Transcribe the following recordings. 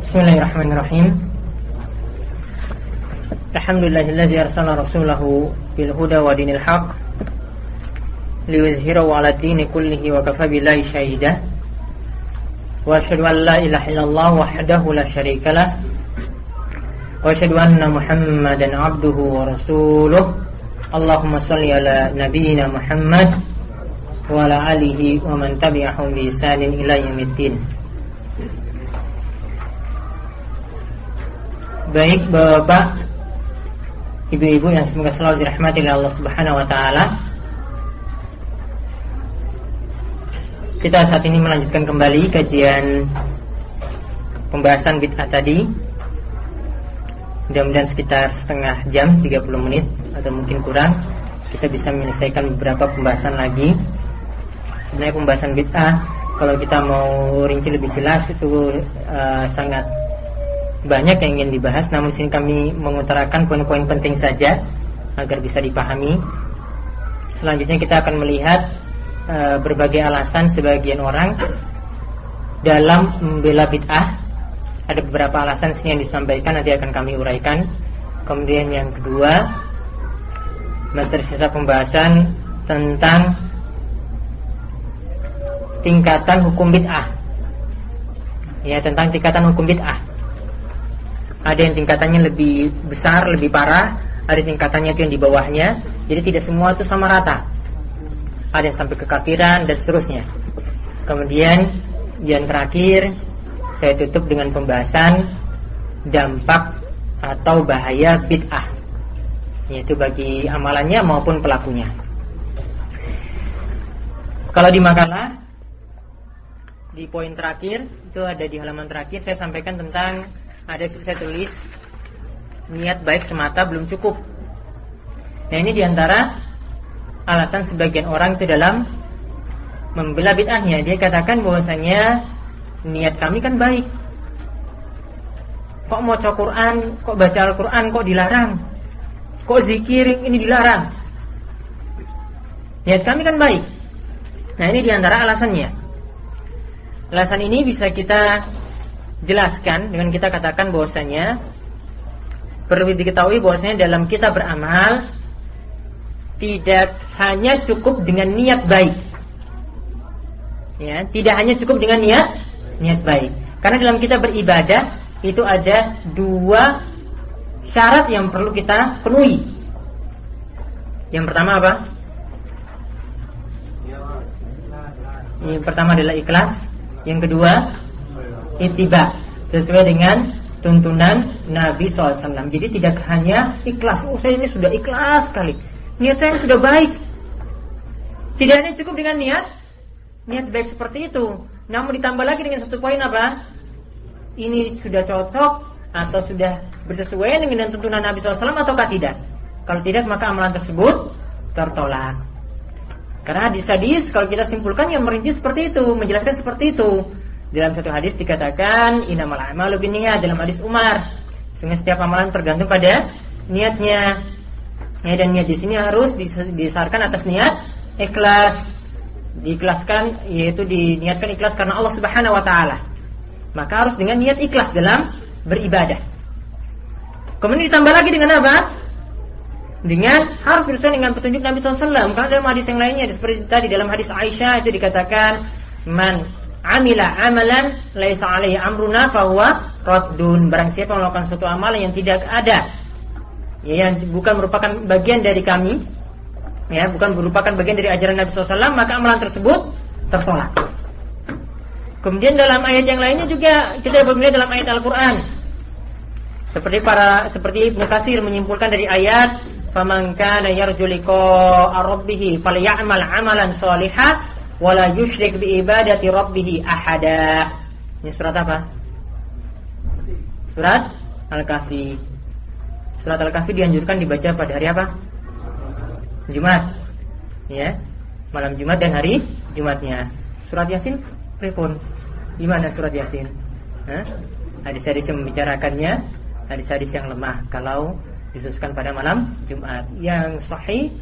Bismillahirrahmanirrahim. Alhamdulillahilladzi arsala rasulahu bil huda wa dinil haq liyuzhirahu 'ala dini kullihi wa kafa billahi shahida. Wa asyhadu an la ilaha illallah wahdahu la syarika lah. Wa asyhadu anna Muhammadan 'abduhu wa rasuluh. Allahumma shalli ala nabiyyina Muhammad wa ala alihi wa man tabi'ahum bi ihsanin Baik Bapak Ibu-ibu yang semoga selalu dirahmati oleh Allah Subhanahu wa taala. Kita saat ini melanjutkan kembali kajian pembahasan bid'ah tadi. Mudah-mudahan sekitar setengah jam 30 menit atau mungkin kurang kita bisa menyelesaikan beberapa pembahasan lagi. Sebenarnya pembahasan bid'ah kalau kita mau rinci lebih jelas itu uh, sangat banyak yang ingin dibahas namun sini kami mengutarakan poin-poin penting saja agar bisa dipahami. Selanjutnya kita akan melihat e, berbagai alasan sebagian orang dalam membela bid'ah. Ada beberapa alasan sini yang disampaikan nanti akan kami uraikan. Kemudian yang kedua masih tersisa pembahasan tentang tingkatan hukum bid'ah. Ya, tentang tingkatan hukum bid'ah ada yang tingkatannya lebih besar, lebih parah, ada tingkatannya itu yang di bawahnya. Jadi tidak semua itu sama rata. Ada yang sampai kekafiran dan seterusnya. Kemudian yang terakhir saya tutup dengan pembahasan dampak atau bahaya bid'ah yaitu bagi amalannya maupun pelakunya. Kalau di makalah di poin terakhir itu ada di halaman terakhir saya sampaikan tentang ada saya tulis niat baik semata belum cukup. Nah ini di antara alasan sebagian orang itu dalam membela bid'ahnya. Dia katakan bahwasanya niat kami kan baik. Kok mau Quran, kok baca Al-Quran, kok dilarang? Kok zikir ini dilarang? Niat kami kan baik. Nah ini di antara alasannya. Alasan ini bisa kita jelaskan dengan kita katakan bahwasanya perlu diketahui bahwasanya dalam kita beramal tidak hanya cukup dengan niat baik. Ya, tidak hanya cukup dengan niat niat baik. Karena dalam kita beribadah itu ada dua syarat yang perlu kita penuhi. Yang pertama apa? Yang pertama adalah ikhlas. Yang kedua ittiba sesuai dengan tuntunan Nabi SAW. Jadi tidak hanya ikhlas, oh saya ini sudah ikhlas sekali, niat saya sudah baik. Tidak hanya cukup dengan niat, niat baik seperti itu. Namun ditambah lagi dengan satu poin apa? Ini sudah cocok atau sudah bersesuaian dengan tuntunan Nabi SAW ataukah tidak? Kalau tidak maka amalan tersebut tertolak. Karena hadis-hadis kalau kita simpulkan yang merinci seperti itu, menjelaskan seperti itu. Dalam satu hadis dikatakan inamal a'malu binniyat dalam hadis Umar. Sehingga setiap amalan tergantung pada niatnya. Ya, dan niat di sini harus disarkan atas niat ikhlas. Diikhlaskan yaitu diniatkan ikhlas karena Allah Subhanahu wa taala. Maka harus dengan niat ikhlas dalam beribadah. Kemudian ditambah lagi dengan apa? Dengan harus berusaha dengan petunjuk Nabi SAW. Karena dalam hadis yang lainnya seperti tadi dalam hadis Aisyah itu dikatakan man amila amalan laisa alaihi amruna fahuwa raddun. Barang siapa melakukan suatu amalan yang tidak ada ya, yang bukan merupakan bagian dari kami ya, bukan merupakan bagian dari ajaran Nabi SAW, maka amalan tersebut tertolak. Kemudian dalam ayat yang lainnya juga kita melihat dalam ayat Al-Qur'an. Seperti para seperti Ibnu Katsir menyimpulkan dari ayat faman kana yarju liqa rabbih falyamal amalan shalihan wala yusyrik bi ibadati rabbih ahada. Ini surat apa? Surat Al-Kahfi. Surat Al-Kahfi dianjurkan dibaca pada hari apa? Jumat. Ya. Malam Jumat dan hari Jumatnya. Surat Yasin pripun? Gimana surat Yasin? Hadis-hadis yang membicarakannya, hadis-hadis yang lemah kalau disusulkan pada malam Jumat. Yang sahih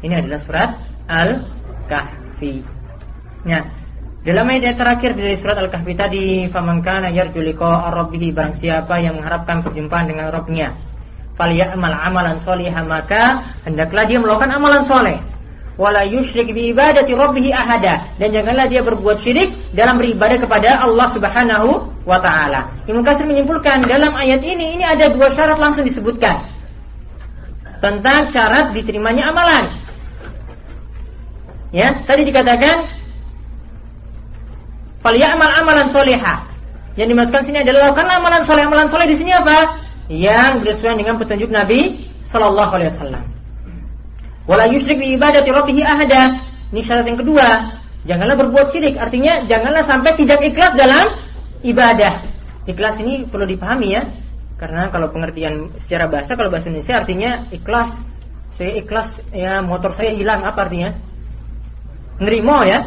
ini adalah surat Al-Kahfi. Ya. Dalam ayat terakhir dari surat Al-Kahfi tadi, "Faman kana yarju liqa'a rabbih barang siapa yang mengharapkan perjumpaan dengan Rabbnya, falyamal amalan sholihan maka hendaklah dia melakukan amalan soleh. Wala yusyrik bi ibadati rabbih ahada dan janganlah dia berbuat syirik dalam beribadah kepada Allah Subhanahu wa taala. Ibnu Katsir menyimpulkan dalam ayat ini ini ada dua syarat langsung disebutkan tentang syarat diterimanya amalan. Ya, tadi dikatakan Falyamal amalan solehah. Yang dimaksudkan sini adalah lakukan amalan soleh. Amalan soleh di sini apa? Yang bersesuaian dengan petunjuk Nabi Sallallahu Alaihi Wasallam. Wala yusyrik bi ibadati rabbih ahada. Ini syarat yang kedua. Janganlah berbuat syirik. Artinya janganlah sampai tidak ikhlas dalam ibadah. Ikhlas ini perlu dipahami ya. Karena kalau pengertian secara bahasa kalau bahasa Indonesia artinya ikhlas. Saya ikhlas ya motor saya hilang apa artinya? Nerimo ya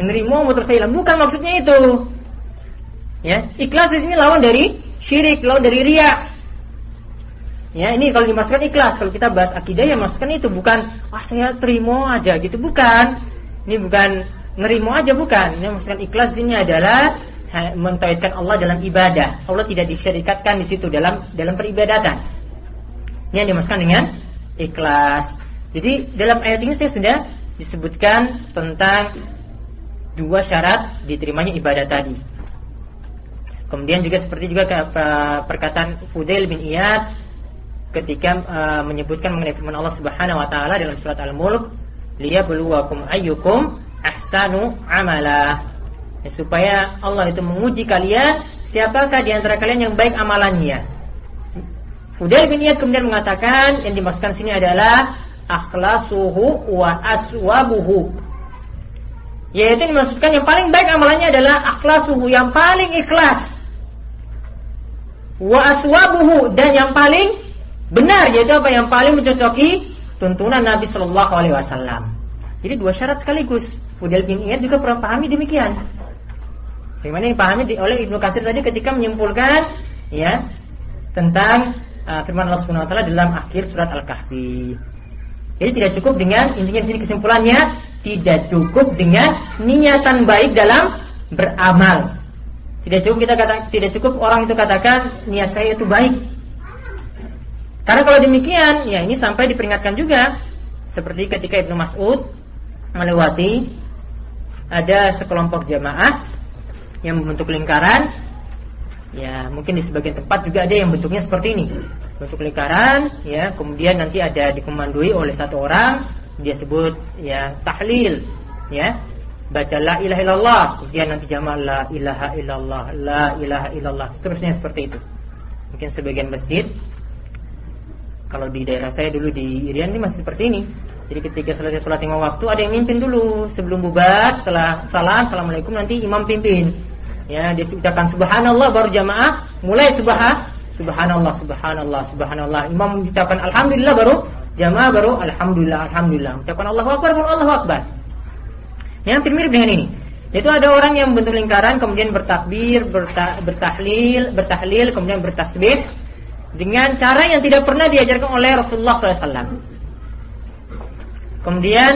menerima saya hilang. Bukan maksudnya itu. Ya, ikhlas di sini lawan dari syirik, lawan dari ria. Ya, ini kalau dimasukkan ikhlas, kalau kita bahas akidah ya masukkan itu bukan wah saya terima aja gitu, bukan. Ini bukan nerimo aja bukan. Ini masukkan ikhlas di sini adalah mentauhidkan Allah dalam ibadah. Allah tidak disyarikatkan di situ dalam dalam peribadatan. Ini yang dimasukkan dengan ikhlas. Jadi dalam ayat ini saya sudah disebutkan tentang dua syarat diterimanya ibadah tadi. Kemudian juga seperti juga perkataan Fudail bin Iyad ketika uh, menyebutkan mengenai firman Allah Subhanahu wa taala dalam surat Al-Mulk, "Liyabluwakum ayyukum ahsanu amala." Ya, supaya Allah itu menguji kalian siapakah di antara kalian yang baik amalannya. Fudail bin Iyad kemudian mengatakan yang dimaksudkan sini adalah akhlasuhu wa aswabuhu yaitu dimaksudkan yang paling baik amalannya adalah akhlasuhu yang paling ikhlas. Wa aswabuhu dan yang paling benar yaitu apa yang paling mencocoki tuntunan Nabi Shallallahu alaihi wasallam. Jadi dua syarat sekaligus. Fudail bin Iyad juga pernah pahami demikian. Bagaimana yang pahami oleh Ibnu Katsir tadi ketika menyimpulkan ya tentang uh, firman Allah Subhanahu wa taala dalam akhir surat Al-Kahfi. Jadi tidak cukup dengan intinya di sini kesimpulannya tidak cukup dengan niatan baik dalam beramal. Tidak cukup kita kata tidak cukup orang itu katakan niat saya itu baik. Karena kalau demikian, ya ini sampai diperingatkan juga seperti ketika Ibnu Mas'ud melewati ada sekelompok jamaah yang membentuk lingkaran ya mungkin di sebagian tempat juga ada yang bentuknya seperti ini bentuk lingkaran ya. Kemudian nanti ada dikomandoi oleh satu orang dia sebut ya tahlil ya. Baca la ilaha illallah kemudian nanti jamaah la ilaha illallah la ilaha illallah terusnya seperti itu. Mungkin sebagian masjid kalau di daerah saya dulu di Irian ini masih seperti ini. Jadi ketika selesai sholat lima waktu ada yang mimpin dulu. Sebelum bubar setelah salam assalamualaikum nanti imam pimpin. Ya dia ucapkan subhanallah baru jamaah mulai subhan subhanallah subhanallah subhanallah imam ucapkan alhamdulillah baru Jamaah baru alhamdulillah alhamdulillah. Ucapkan Allahu akbar pun Allahu akbar. Yang hampir dengan ini. Itu ada orang yang membentuk lingkaran kemudian bertakbir, berta, bertahlil, bertahlil, kemudian bertasbih dengan cara yang tidak pernah diajarkan oleh Rasulullah SAW. Kemudian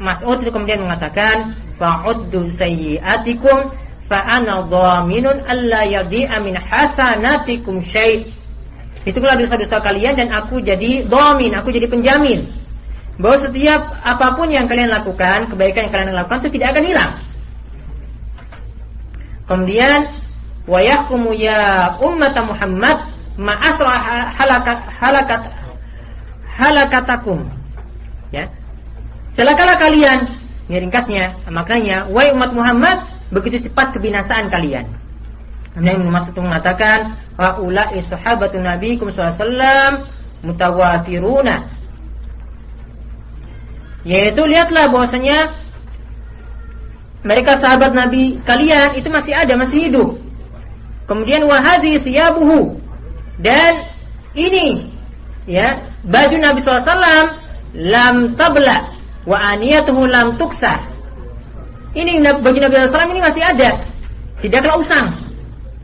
Mas'ud itu kemudian mengatakan fa'uddu sayyi'atikum fa dhaminun alla yadi'a min hasanatikum syai' Itulah dosa-dosa kalian dan aku jadi domin, aku jadi penjamin bahwa setiap apa pun yang kalian lakukan, kebaikan yang kalian lakukan itu tidak akan hilang. Kemudian wayahkumu ya ummat Muhammad ma'asra halakat halakat halakatakum. Ya. Celakalah kalian. Ini ringkasnya, maknanya wahai umat Muhammad begitu cepat kebinasaan kalian. Kemudian Ibnu Mas'ud mengatakan, "Haula'i sahabatun Nabiikum sallallahu mutawafiruna." Yaitu lihatlah bahwasanya mereka sahabat Nabi kalian itu masih ada, masih hidup. Kemudian wahadi siyabuhu dan ini ya baju Nabi SAW lam tabla wa aniyatuhu lam tuksa. Ini baju Nabi SAW ini masih ada, tidaklah usang.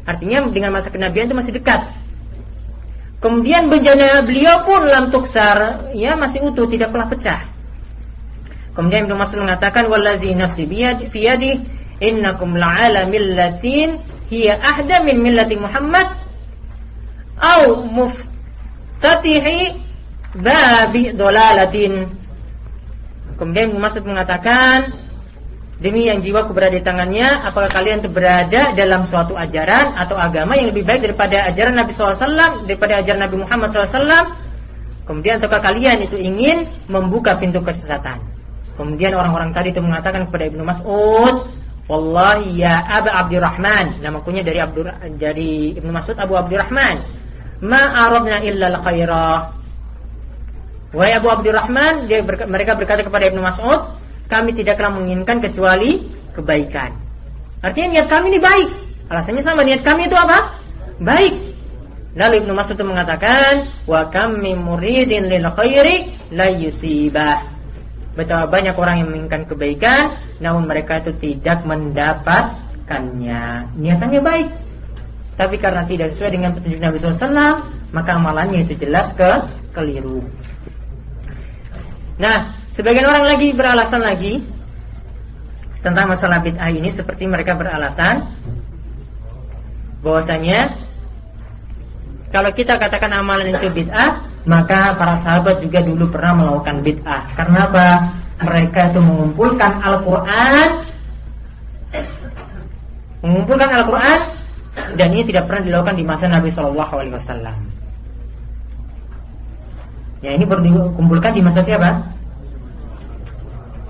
Artinya dengan masa kenabian itu masih dekat. Kemudian bejana beliau pun lam tuksar, ya masih utuh, tidak pernah pecah. Kemudian Ibnu Mas'ud mengatakan wallazi nafsi biyadi innakum la'ala millatin hiya ahda min millati Muhammad au muftatihi babi dolalatin kemudian Masud mengatakan demi yang jiwaku berada di tangannya apakah kalian berada dalam suatu ajaran atau agama yang lebih baik daripada ajaran Nabi SAW daripada ajaran Nabi Muhammad SAW kemudian ataukah kalian itu ingin membuka pintu kesesatan? Kemudian orang-orang tadi itu mengatakan kepada Ibnu Mas'ud Wallahi ya Abu Abdurrahman. Nama kunya dari Abdur dari Ibnu Mas'ud Abu Abdurrahman ma aradna illa al-khairah. Wahai Abu Abdurrahman, mereka berkata kepada Ibnu Mas'ud, kami tidaklah menginginkan kecuali kebaikan. Artinya niat kami ini baik. Alasannya sama, niat kami itu apa? Baik. Lalu Ibnu Mas'ud mengatakan, wa kami muridin lil khairi la yusibah. Betapa banyak orang yang menginginkan kebaikan, namun mereka itu tidak mendapatkannya. Niatannya baik. Tapi karena tidak sesuai dengan petunjuk Nabi SAW, maka amalannya itu jelas ke keliru. Nah, sebagian orang lagi beralasan lagi tentang masalah bid'ah ini seperti mereka beralasan bahwasanya kalau kita katakan amalan itu bid'ah, maka para sahabat juga dulu pernah melakukan bid'ah. Karena apa? Mereka itu mengumpulkan Al-Qur'an mengumpulkan Al-Qur'an dan ini tidak pernah dilakukan di masa Nabi Shallallahu alaihi wasallam. Ya ini baru dikumpulkan di masa siapa?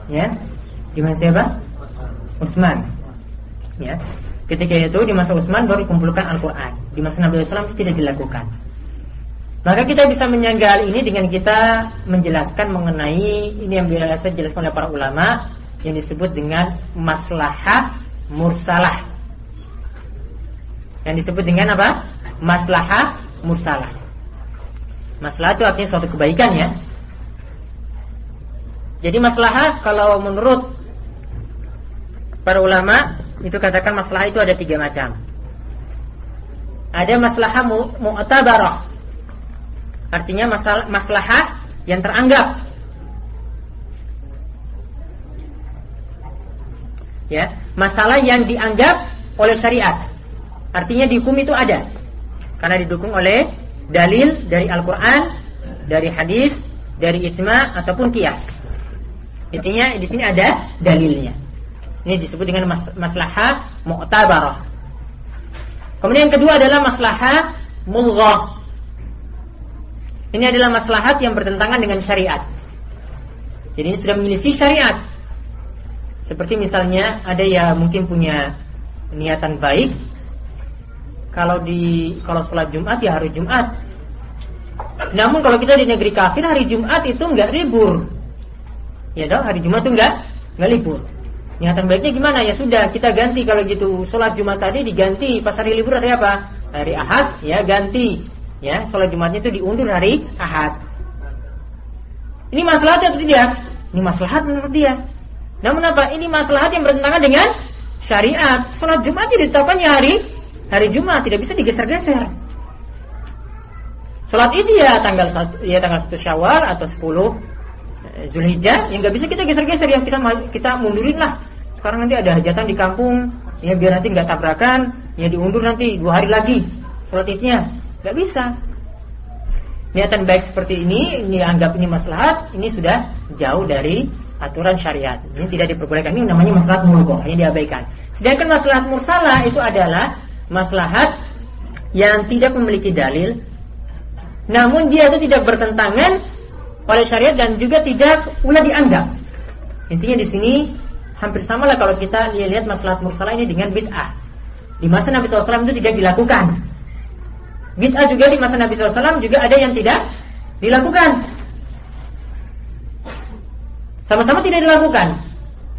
Ya, di masa siapa? Utsman. Ya, ketika itu di masa Utsman baru dikumpulkan Al-Quran. Di masa Nabi SAW itu tidak dilakukan. Maka kita bisa menyanggal ini dengan kita menjelaskan mengenai ini yang biasa dijelaskan oleh para ulama yang disebut dengan maslahah mursalah. Yang disebut dengan apa? Maslahah mursalah. Masalah itu artinya suatu kebaikan ya. Jadi masalah kalau menurut para ulama itu katakan masalah itu ada tiga macam. Ada masalah mu'tabarah. Artinya masalah masalah yang teranggap. Ya, masalah yang dianggap oleh syariat. Artinya di hukum itu ada. Karena didukung oleh dalil dari Al-Quran, dari hadis, dari ijma ataupun kias. Intinya di sini ada dalilnya. Ini disebut dengan mas maslahah mu'tabarah. Kemudian yang kedua adalah maslahah mulghah. Ini adalah maslahat yang bertentangan dengan syariat. Jadi ini sudah menyelisih syariat. Seperti misalnya ada yang mungkin punya niatan baik kalau di kalau sholat Jumat ya hari Jumat. Namun kalau kita di negeri kafir hari Jumat itu nggak libur. Ya dong hari Jumat itu nggak nggak libur. Niatan baiknya gimana? Ya sudah kita ganti kalau gitu sholat Jumat tadi diganti pas hari libur hari apa? Hari Ahad ya ganti ya sholat Jumatnya itu diundur hari Ahad. Ini masalah atau tidak? Ini masalah menurut dia. Namun apa? Ini masalah yang bertentangan dengan syariat. Sholat Jumat ditetapkannya hari hari Jumat tidak bisa digeser-geser. Sholat ini ya tanggal ya tanggal satu Syawal atau 10 eh, Zulhijjah yang nggak bisa kita geser-geser yang kita kita mundurin lah. Sekarang nanti ada hajatan di kampung, ya biar nanti nggak tabrakan, ya diundur nanti dua hari lagi sholat idnya, nggak bisa. Niatan baik seperti ini, ini anggap ini maslahat, ini sudah jauh dari aturan syariat. Ini tidak diperbolehkan. Ini namanya maslahat mulkoh, ini diabaikan. Sedangkan maslahat mursalah itu adalah maslahat yang tidak memiliki dalil namun dia itu tidak bertentangan oleh syariat dan juga tidak pula dianggap. Intinya di sini hampir sama lah kalau kita lihat masalah mursalah ini dengan bid'ah. Di masa Nabi SAW itu tidak dilakukan. Bid'ah juga di masa Nabi SAW juga ada yang tidak dilakukan. Sama-sama tidak dilakukan.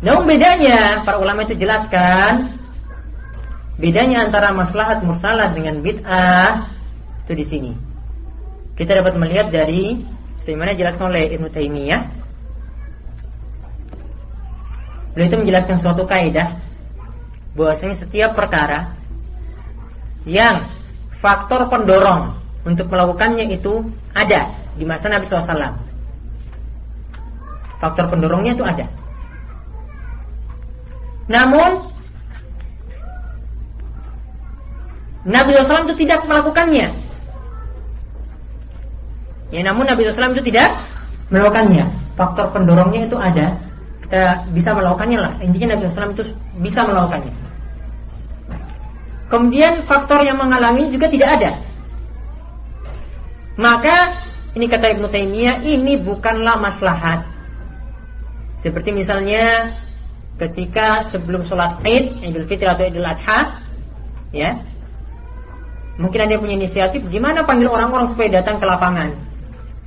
Namun bedanya para ulama itu jelaskan Bedanya antara maslahat mursalah dengan bid'ah itu di sini. Kita dapat melihat dari sebagaimana dijelaskan oleh Ibnu Taimiyah. Beliau itu menjelaskan suatu kaidah bahwasanya setiap perkara yang faktor pendorong untuk melakukannya itu ada di masa Nabi SAW faktor pendorongnya itu ada. Namun Nabi SAW itu tidak melakukannya. Ya, namun Nabi SAW itu tidak melakukannya. Faktor pendorongnya itu ada. Kita bisa melakukannya lah. Intinya Nabi SAW itu bisa melakukannya. Kemudian faktor yang menghalangi juga tidak ada. Maka ini kata Ibnu Taimiyah ini bukanlah maslahat. Seperti misalnya ketika sebelum sholat Id, Idul Fitri atau Idul Adha, ya, mungkin ada yang punya inisiatif gimana panggil orang-orang supaya datang ke lapangan.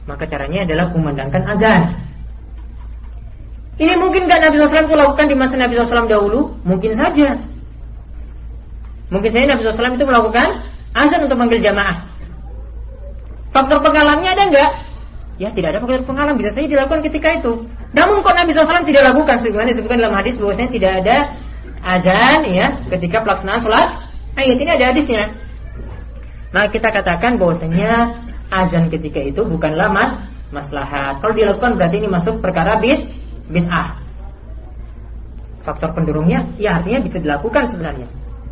Maka caranya adalah kumandangkan azan. Ini mungkin gak Nabi SAW itu lakukan di masa Nabi SAW dahulu? Mungkin saja. Mungkin saja Nabi SAW itu melakukan azan untuk manggil jamaah. Faktor penghalangnya ada nggak? Ya tidak ada faktor penghalang bisa saja dilakukan ketika itu. Namun kok Nabi SAW tidak lakukan sebagaimana disebutkan dalam hadis bahwasanya tidak ada azan ya ketika pelaksanaan sholat ayat ini ada hadisnya. Nah kita katakan bahwasanya azan ketika itu bukanlah mas maslahat. Kalau dilakukan berarti ini masuk perkara bid bid'ah. Faktor pendorongnya ya artinya bisa dilakukan sebenarnya.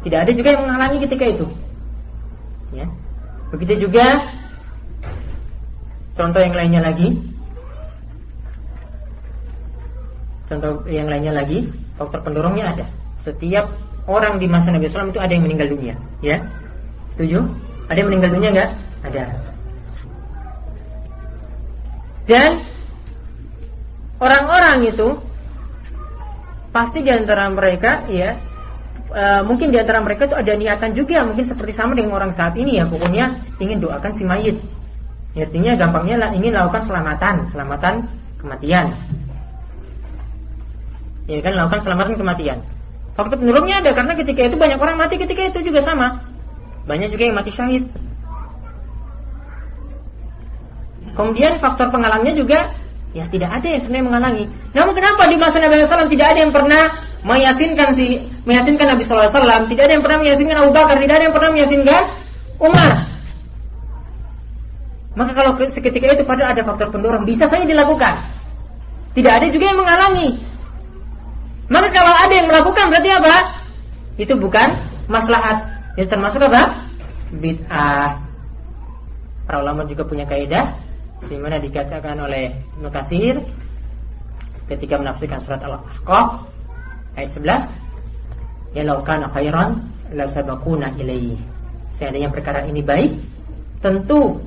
Tidak ada juga yang menghalangi ketika itu. Ya. Begitu juga contoh yang lainnya lagi. Contoh yang lainnya lagi, faktor pendorongnya ada. Setiap orang di masa Nabi SAW itu ada yang meninggal dunia, ya. Setuju? Ada yang meninggal dunia enggak? Ada. Dan orang-orang itu pasti di antara mereka ya e, mungkin di antara mereka itu ada niatan juga mungkin seperti sama dengan orang saat ini ya pokoknya ingin doakan si mayit. Artinya gampangnya lah ingin lakukan selamatan selamatan kematian. Ya kan lakukan selamatan kematian. Faktor penurunnya ada karena ketika itu banyak orang mati ketika itu juga sama. Banyak juga yang mati syahid kemudian faktor penghalangnya juga Ya tidak ada yang sebenarnya menghalangi. Namun kenapa di masa Nabi SAW tidak ada yang pernah meyasinkan si meyasinkan Nabi SAW, tidak ada yang pernah meyasinkan Abu Bakar, tidak ada yang pernah meyasinkan Umar. Maka kalau seketika itu pada ada faktor pendorong bisa saja dilakukan. Tidak ada juga yang menghalangi. Maka kalau ada yang melakukan berarti apa? Itu bukan maslahat. Itu termasuk apa? Bid'ah. Para ulama juga punya kaidah di dikatakan oleh Nukasir ketika menafsirkan surat Al-Ahqaf ayat 11 ya law khairan la sabaquna ilaihi seandainya perkara ini baik tentu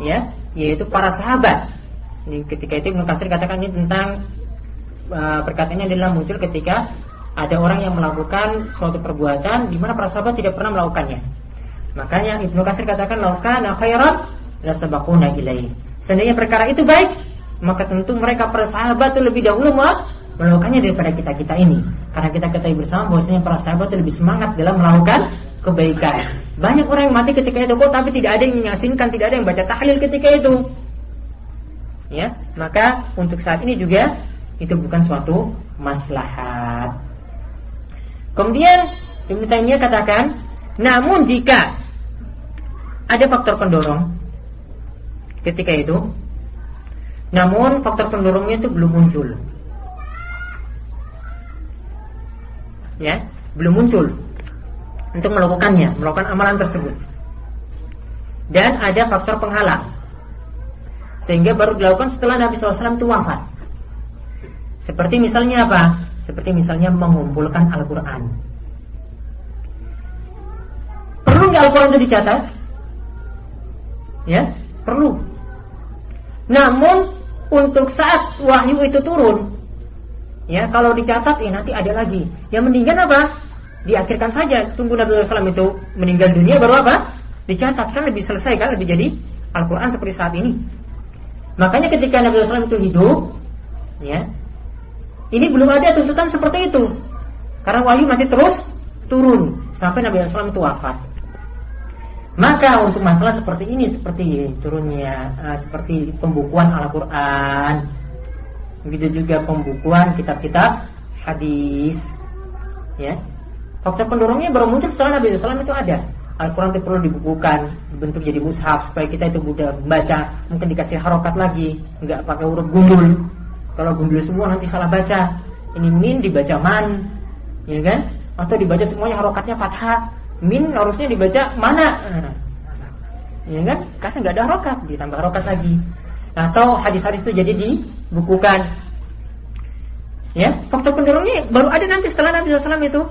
ya yaitu para sahabat ini ketika itu Ibnu katakan ini tentang uh, perkataan ini adalah muncul ketika ada orang yang melakukan suatu perbuatan di mana para sahabat tidak pernah melakukannya. Makanya Ibnu Katsir katakan laukana khairan la sabaquna ilaihi. Seandainya perkara itu baik, maka tentu mereka para sahabat itu lebih dahulu melakukannya daripada kita kita ini. Karena kita ketahui bersama bahwasanya para sahabat itu lebih semangat dalam melakukan kebaikan. Banyak orang yang mati ketika itu kok, tapi tidak ada yang menyasinkan, tidak ada yang baca tahlil ketika itu. Ya, maka untuk saat ini juga itu bukan suatu maslahat. Kemudian Ibnu Taimiyah katakan, namun jika ada faktor pendorong ketika itu. Namun faktor pendorongnya itu belum muncul. Ya, belum muncul untuk melakukannya, melakukan amalan tersebut. Dan ada faktor penghalang. Sehingga baru dilakukan setelah Nabi SAW itu wafat. Seperti misalnya apa? Seperti misalnya mengumpulkan Al-Quran. Perlu nggak Al-Quran itu dicatat? Ya, perlu. Namun untuk saat wahyu itu turun, ya kalau dicatat ya nanti ada lagi. Yang meninggal apa? Diakhirkan saja. Tunggu Nabi SAW itu meninggal dunia baru apa? Dicatat kan lebih selesai kan lebih jadi Al-Quran seperti saat ini. Makanya ketika Nabi SAW itu hidup, ya ini belum ada tuntutan seperti itu. Karena wahyu masih terus turun sampai Nabi SAW itu wafat. Maka untuk masalah seperti ini seperti turunnya uh, seperti pembukuan Al-Qur'an. Begitu juga pembukuan kitab-kitab hadis. Ya. Faktor pendorongnya baru muncul setelah Nabi SAW itu ada. Al-Quran itu perlu dibukukan bentuk jadi mushaf supaya kita itu mudah membaca mungkin dikasih harokat lagi nggak pakai huruf gundul. Kalau gundul semua nanti salah baca. Ini min dibaca man ya kan? Atau dibaca semuanya harokatnya fathah min harusnya dibaca mana? Ya kan? Karena nggak ada rokat ditambah rokat lagi. Atau hadis-hadis itu jadi dibukukan. Ya faktor pendorongnya baru ada nanti setelah Nabi SAW itu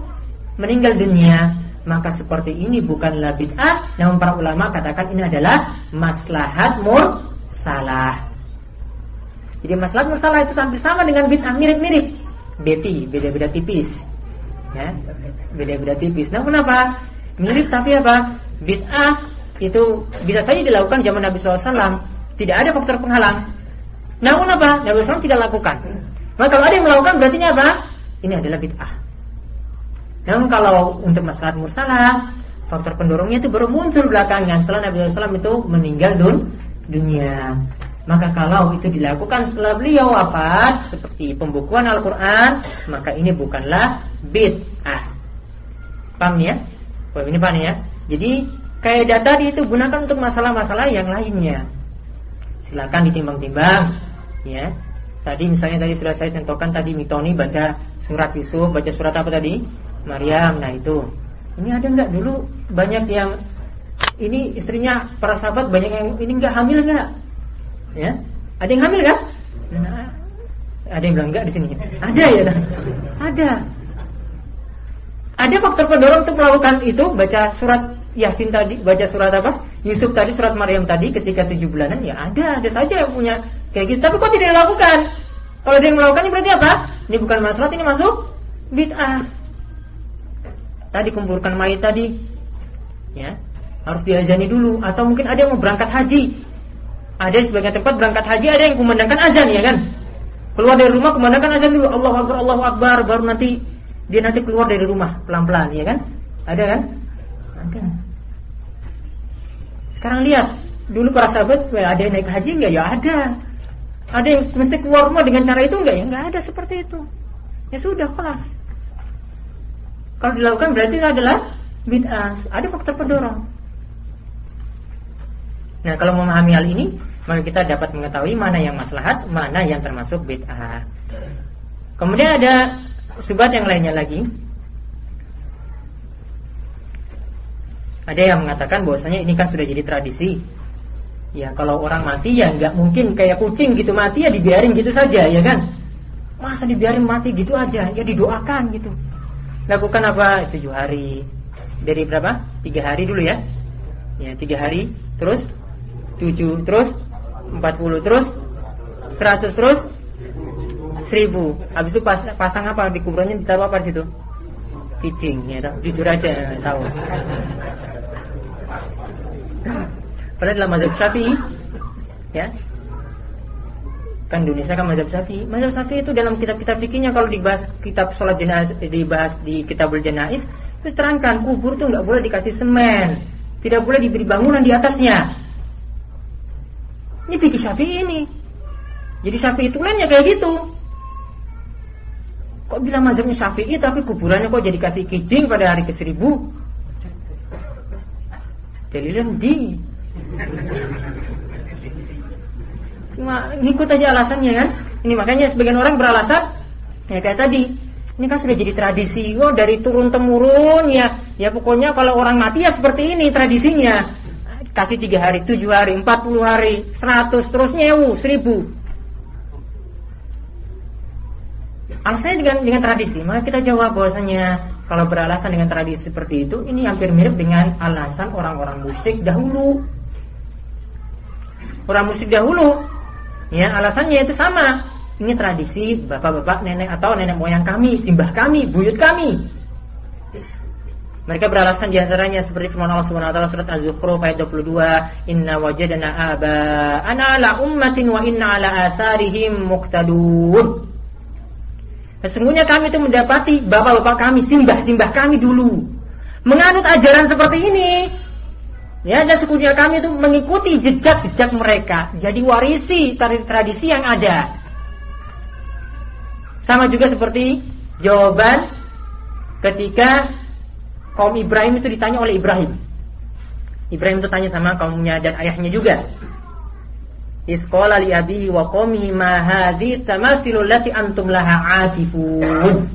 meninggal dunia. Maka seperti ini bukanlah bid'ah. Namun para ulama katakan ini adalah maslahat mursalah. Jadi maslahat mursalah itu hampir sama dengan bid'ah mirip-mirip. Beti beda-beda tipis. Ya beda-beda tipis. Nah kenapa mirip tapi apa? Bid'ah itu bisa saja dilakukan zaman Nabi SAW. Tidak ada faktor penghalang. Namun apa? Nabi SAW tidak lakukan. Maka kalau ada yang melakukan berarti apa? Ini adalah bid'ah. Namun kalau untuk masalah mursalah faktor pendorongnya itu baru muncul belakangan setelah Nabi SAW itu meninggal dun, dunia. Maka kalau itu dilakukan setelah beliau wafat seperti pembukuan Al-Quran maka ini bukanlah bid'ah. Paham ya paham ini paham ya jadi kaidah tadi itu gunakan untuk masalah-masalah yang lainnya. Silakan ditimbang-timbang, ya. Tadi misalnya tadi sudah saya tentukan tadi Mitoni baca surat Yusuf, baca surat apa tadi? Maryam. Nah itu. Ini ada nggak dulu banyak yang ini istrinya para sahabat banyak yang ini nggak hamil nggak? Ya, ada yang hamil kan? Nah, ada yang bilang nggak di sini. Ada ya, ada. Ada faktor pendorong untuk melakukan itu baca surat Yasin tadi baca surat apa? Yusuf tadi surat Maryam tadi ketika tujuh bulanan ya ada ada saja yang punya kayak gitu tapi kok tidak dilakukan? Kalau dia melakukannya berarti apa? Ini bukan masalah ini masuk bid'ah. Tadi kumpulkan mayat tadi ya harus diajani dulu atau mungkin ada yang mau berangkat haji. Ada di sebagian tempat berangkat haji ada yang kumandangkan azan ya kan? Keluar dari rumah kumandangkan azan dulu Allah Akbar Allah Akbar baru nanti dia nanti keluar dari rumah pelan-pelan ya kan? Ada kan? Ada. Sekarang lihat, dulu para sahabat ada yang naik haji enggak? Ya ada. Ada yang mesti keluar rumah dengan cara itu enggak? Ya enggak ada seperti itu. Ya sudah kelas. Kalau dilakukan berarti adalah bid'ah. Ada faktor pendorong. Nah, kalau memahami hal ini, maka kita dapat mengetahui mana yang maslahat, mana yang termasuk bid'ah. Kemudian ada subat yang lainnya lagi Ada yang mengatakan bahwasanya ini kan sudah jadi tradisi. Ya kalau orang mati ya nggak mungkin kayak kucing gitu mati ya dibiarin gitu saja ya kan. Masa dibiarin mati gitu aja ya didoakan gitu. Lakukan apa? Tujuh hari. Dari berapa? Tiga hari dulu ya. Ya tiga hari. Terus tujuh terus empat puluh terus seratus terus seribu. Habis itu pas, pasang apa di kuburannya ditaruh apa di situ? Pitching ya jujur aja tahu. Padahal dalam mazhab Syafi'i ya. Kan Indonesia kan mazhab Syafi'i. Mazhab Syafi'i itu dalam kitab-kitab fikihnya kalau dibahas kitab sholat jenazah dibahas di kitabul janaiz itu terangkan kubur itu nggak boleh dikasih semen, tidak boleh diberi bangunan di atasnya. Ini fikih Syafi'i ini. Jadi Syafi'i itu lainnya kayak gitu. Kok bilang mazhabnya Syafi'i tapi kuburannya kok jadi kasih kijing pada hari ke seribu? Dalilnya di Cuma ngikut aja alasannya kan. Ini makanya sebagian orang beralasan ya kayak tadi. Ini kan sudah jadi tradisi. Oh dari turun temurun ya. Ya pokoknya kalau orang mati ya seperti ini tradisinya. Kasih tiga hari, tujuh hari, empat puluh hari, seratus, terus nyewu, seribu. Alasannya dengan, dengan tradisi. Maka kita jawab bahwasanya kalau beralasan dengan tradisi seperti itu, ini hampir mirip dengan alasan orang-orang musyrik dahulu. Orang musyrik dahulu, ya alasannya itu sama. Ini tradisi bapak-bapak, nenek atau nenek moyang kami, simbah kami, buyut kami. Mereka beralasan di antaranya seperti firman Allah Subhanahu wa taala surat Az-Zukhruf ayat 22, "Inna wajadna aba ana ala ummatin wa inna ala atharihim muqtadun." Sesungguhnya kami itu mendapati bapak-bapak kami, simbah-simbah kami dulu menganut ajaran seperti ini. Ya, dan sekunya kami itu mengikuti jejak-jejak mereka. Jadi warisi tradisi yang ada. Sama juga seperti jawaban ketika kaum Ibrahim itu ditanya oleh Ibrahim. Ibrahim itu tanya sama kaumnya dan ayahnya juga. Isqala li abihi wa qawmihi ma hadhi tamasilul lati antum laha akifun.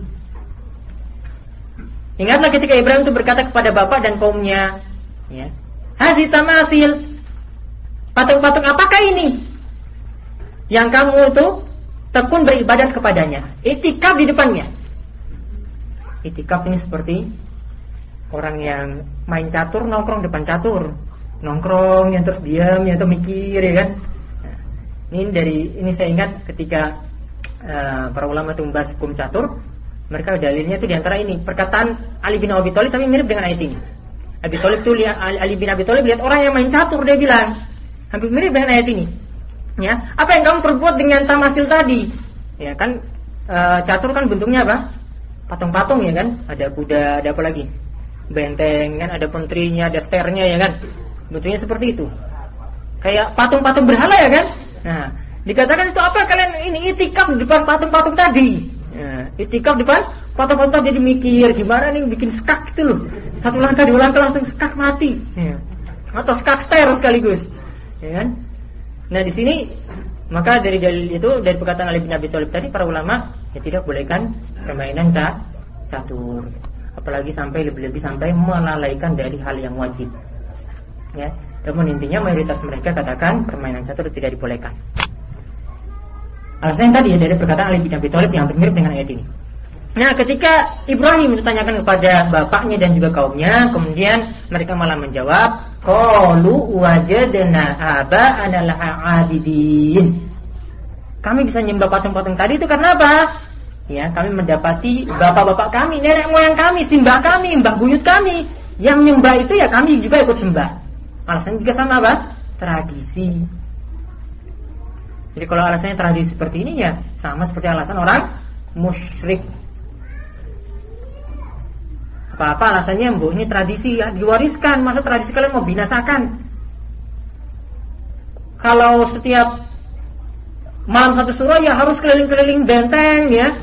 Ingatlah ketika Ibrahim itu berkata kepada bapak dan kaumnya, ya, Hazi tamasil, patung-patung apakah ini? Yang kamu itu tekun beribadat kepadanya, itikaf di depannya. Itikaf ini seperti orang yang main catur nongkrong depan catur, nongkrong yang terus diam, yang terus mikir ya kan. Ini dari ini saya ingat ketika uh, para ulama itu membahas hukum catur, mereka dalilnya itu di antara ini perkataan Ali bin Abi Thalib tapi mirip dengan ayat ini. Abi Thalib itu lihat Ali bin Abi Thalib lihat orang yang main catur dia bilang hampir mirip dengan ayat ini. Ya, apa yang kamu perbuat dengan tamasil tadi? Ya kan e, catur kan bentuknya apa? Patung-patung ya kan? Ada kuda, ada apa lagi? Benteng kan, ada pentrinya, ada sternya ya kan? Bentuknya seperti itu. Kayak patung-patung berhala ya kan? Nah, dikatakan itu apa kalian ini itikaf di depan patung-patung tadi? Ya, itikaf depan patah-patah jadi mikir gimana nih bikin skak gitu loh. Satu langkah dua langkah langsung skak mati. Ya. Atau skak ster sekaligus. Ya kan? Nah di sini maka dari dalil itu dari perkataan Ali bin Abi Thalib tadi para ulama ya tidak bolehkan permainan catur. Apalagi sampai lebih-lebih sampai melalaikan dari hal yang wajib. Ya. Namun intinya mayoritas mereka katakan permainan catur tidak dibolehkan. Alasan yang tadi ya dari perkataan Ali bin Abi Thalib yang mirip dengan ayat ini. Nah, ketika Ibrahim ditanyakan kepada bapaknya dan juga kaumnya, kemudian mereka malah menjawab, "Qalu wajadna aba'ana laha 'abidin." Kami bisa nyembah patung-patung tadi itu karena apa? Ya, kami mendapati bapak-bapak kami, nenek moyang kami, simbah kami, mbah buyut kami yang nyembah itu ya kami juga ikut sembah. Alasan juga sama apa? Tradisi. Jadi kalau alasannya tradisi seperti ini ya sama seperti alasan orang musyrik. Apa-apa alasannya bu ini tradisi ya diwariskan, masa tradisi kalian mau binasakan? Kalau setiap malam satu surah ya harus keliling-keliling benteng ya,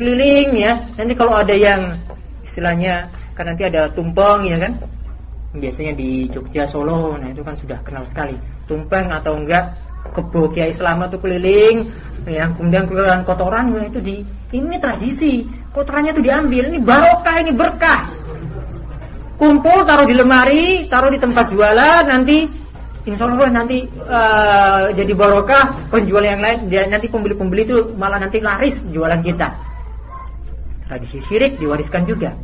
keliling ya. Nanti kalau ada yang istilahnya kan nanti ada tumpeng ya kan, biasanya di Jogja Solo, nah itu kan sudah kenal sekali. Tumpeng atau enggak kebo Kiai Selama tuh keliling yang kemudian keluaran kotoran ya itu di ini tradisi kotorannya itu diambil ini barokah ini berkah. Kumpul taruh di lemari taruh di tempat jualan nanti Insya Allah nanti uh, jadi barokah penjual yang lain dia, nanti pembeli-pembeli itu malah nanti laris jualan kita. Tradisi syirik diwariskan juga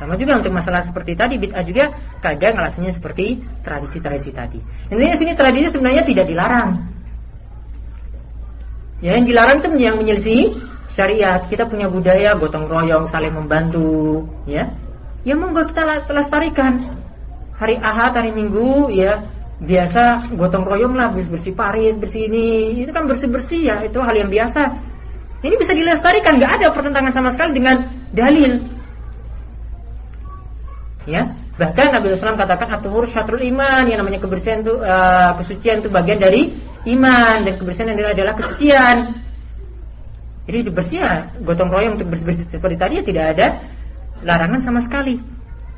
sama juga untuk masalah seperti tadi bid'ah juga kadang alasannya seperti tradisi-tradisi tadi. Intinya sini tradisi sebenarnya tidak dilarang. Ya, yang dilarang itu yang menyelisih syariat. Kita punya budaya gotong royong, saling membantu, ya. Ya monggo kita lestarikan. Hari Ahad, hari Minggu, ya biasa gotong royong lah bersih parit, bersih ini. Itu kan bersih-bersih ya, itu hal yang biasa. Ini bisa dilestarikan, nggak ada pertentangan sama sekali dengan dalil. Ya, bahkan Nabi SAW katakan atuhur syatrul iman yang namanya kebersihan itu uh, kesucian itu bagian dari iman dan kebersihan adalah adalah kesucian. Jadi dibersihkan gotong royong untuk bersih-bersih seperti tadi ya tidak ada larangan sama sekali.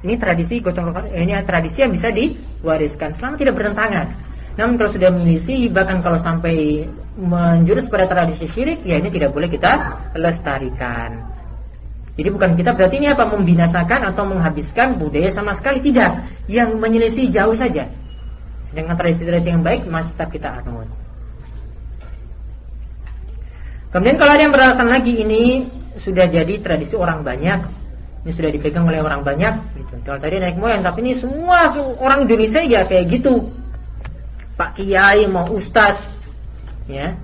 Ini tradisi gotong royong ini tradisi yang bisa diwariskan selama tidak bertentangan. Namun kalau sudah menyelisih bahkan kalau sampai menjurus pada tradisi syirik ya ini tidak boleh kita lestarikan. Jadi bukan kita berarti ini apa membinasakan atau menghabiskan budaya sama sekali tidak, yang menyelisih jauh saja. Dengan tradisi-tradisi yang baik masih tetap kita anut. Kemudian kalau ada yang beralasan lagi ini sudah jadi tradisi orang banyak, ini sudah dipegang oleh orang banyak, gitu. Kalau tadi naik moyang, tapi ini semua orang Indonesia ya kayak gitu. Pak Kiai mau Ustadz, ya,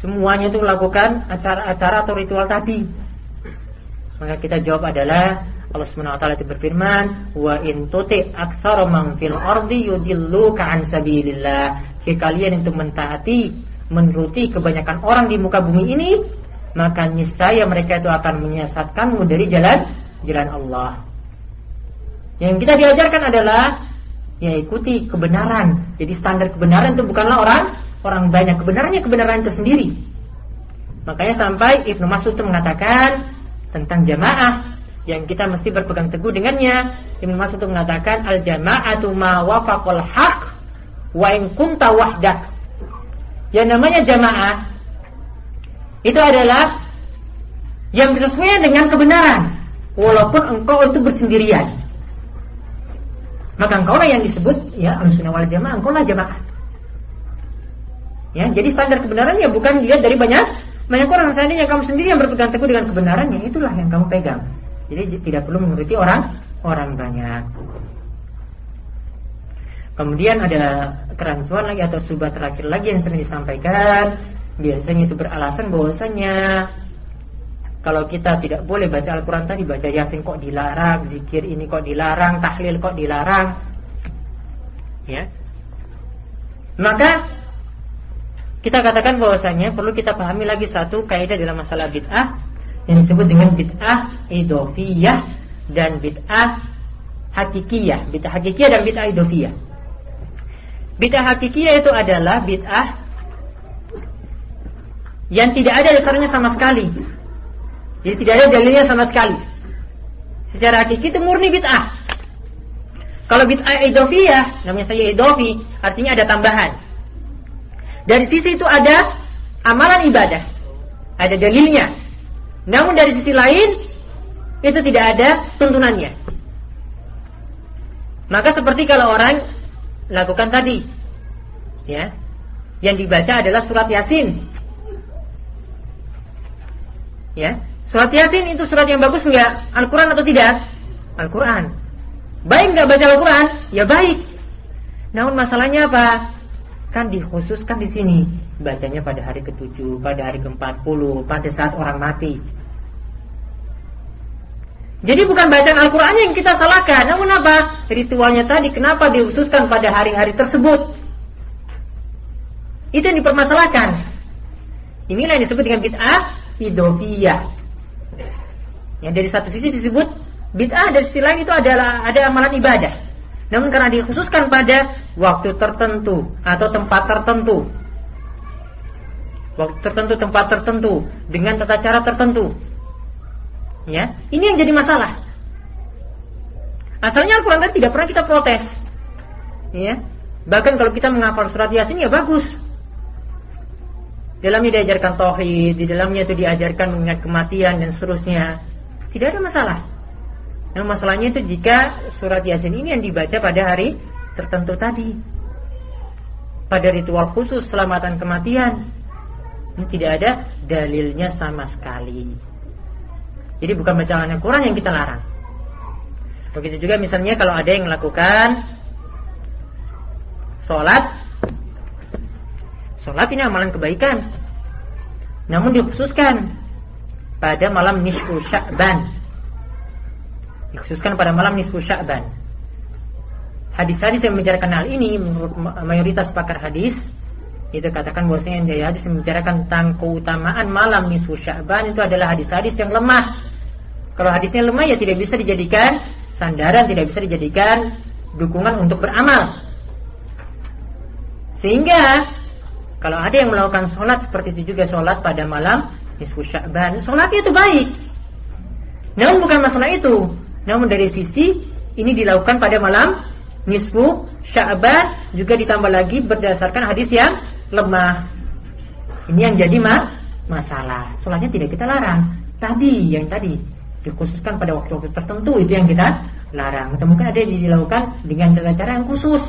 semuanya itu melakukan acara-acara atau ritual tadi maka kita jawab adalah Allah Subhanahu wa taala berfirman, "Wa in tuti aktsara man fil ardi yudilluka an sabilillah." Jika kalian itu mentaati, menuruti kebanyakan orang di muka bumi ini, maka niscaya mereka itu akan menyesatkanmu dari jalan jalan Allah. Yang kita diajarkan adalah ya ikuti kebenaran. Jadi standar kebenaran itu bukanlah orang orang banyak kebenarannya kebenaran itu sendiri. Makanya sampai Ibnu Mas'ud mengatakan tentang jamaah yang kita mesti berpegang teguh dengannya. Ibnu Mas'ud mengatakan al jama'atu ma wafaqal haq wa in kunta wahdak. Yang namanya jamaah itu adalah yang bersesuaian dengan kebenaran walaupun engkau itu bersendirian. Maka engkau lah yang disebut ya al-sunnah wal jamaah, engkau lah jamaah. Ya, jadi standar kebenarannya bukan dilihat dari banyak banyak orang. Seandainya kamu sendiri yang berpegang teguh dengan kebenarannya, itulah yang kamu pegang. Jadi tidak perlu menuruti orang orang banyak. Kemudian ada kerancuan lagi atau subah terakhir lagi yang sering disampaikan. Biasanya itu beralasan bahwasanya kalau kita tidak boleh baca Al-Quran tadi Baca Yasin kok dilarang Zikir ini kok dilarang Tahlil kok dilarang Ya Maka Kita katakan bahwasanya Perlu kita pahami lagi satu kaidah dalam masalah bid'ah Yang disebut dengan bid'ah idofiyah Dan bid'ah hakikiyah Bid'ah hakikiyah dan bid'ah idofiyah Bid'ah hakikiyah itu adalah bid'ah yang tidak ada dasarnya sama sekali. Jadi tidak ada dalilnya sama sekali. Secara hakiki itu murni bid'ah. Kalau bid'ah idofiyah, namanya saya idofi, artinya ada tambahan. Dari sisi itu ada amalan ibadah. Ada dalilnya. Namun dari sisi lain, itu tidak ada tuntunannya. Maka seperti kalau orang lakukan tadi, ya, yang dibaca adalah surat Yasin Ya, surat Yasin itu surat yang bagus enggak? Al-Quran atau tidak? Al-Quran. Baik enggak baca Al-Quran? Ya baik. Namun masalahnya apa? Kan dikhususkan di sini bacanya pada hari ke-7, pada hari ke-40, pada saat orang mati. Jadi bukan bacaan Al-Quran yang kita salahkan Namun apa? Ritualnya tadi Kenapa dikhususkan pada hari-hari tersebut Itu yang dipermasalahkan Inilah yang disebut dengan bid'ah idofiyah. Yang dari satu sisi disebut bid'ah, dari sisi lain itu adalah ada amalan ibadah. Namun karena dikhususkan pada waktu tertentu atau tempat tertentu, waktu tertentu, tempat tertentu, dengan tata cara tertentu, ya, ini yang jadi masalah. Asalnya Al-Quran tidak pernah kita protes, ya. Bahkan kalau kita menghafal surat Yasin ya bagus, di dalamnya diajarkan tauhid, di dalamnya itu diajarkan mengingat kematian dan seterusnya. Tidak ada masalah. Yang masalahnya itu jika surat Yasin ini yang dibaca pada hari tertentu tadi. Pada ritual khusus selamatan kematian. Ini tidak ada dalilnya sama sekali. Jadi bukan bacaan Al-Quran yang kita larang. Begitu juga misalnya kalau ada yang melakukan sholat Sholat ini amalan kebaikan Namun dikhususkan Pada malam nisfu sya'ban Dikhususkan pada malam nisfu sya'ban Hadis-hadis yang membicarakan hal ini Menurut mayoritas pakar hadis Itu katakan bahwasanya yang hadis yang membicarakan tentang keutamaan malam nisfu sya'ban Itu adalah hadis-hadis yang lemah Kalau hadisnya lemah ya tidak bisa dijadikan Sandaran tidak bisa dijadikan Dukungan untuk beramal Sehingga kalau ada yang melakukan sholat seperti itu juga sholat pada malam nisfu sya'ban, sholatnya itu baik. Namun bukan masalah itu. Namun dari sisi ini dilakukan pada malam nisfu sya'ban juga ditambah lagi berdasarkan hadis yang lemah. Ini yang jadi ma masalah. Sholatnya tidak kita larang. Tadi yang tadi dikhususkan pada waktu-waktu tertentu itu yang kita larang. Atau mungkin ada yang dilakukan dengan cara-cara yang khusus.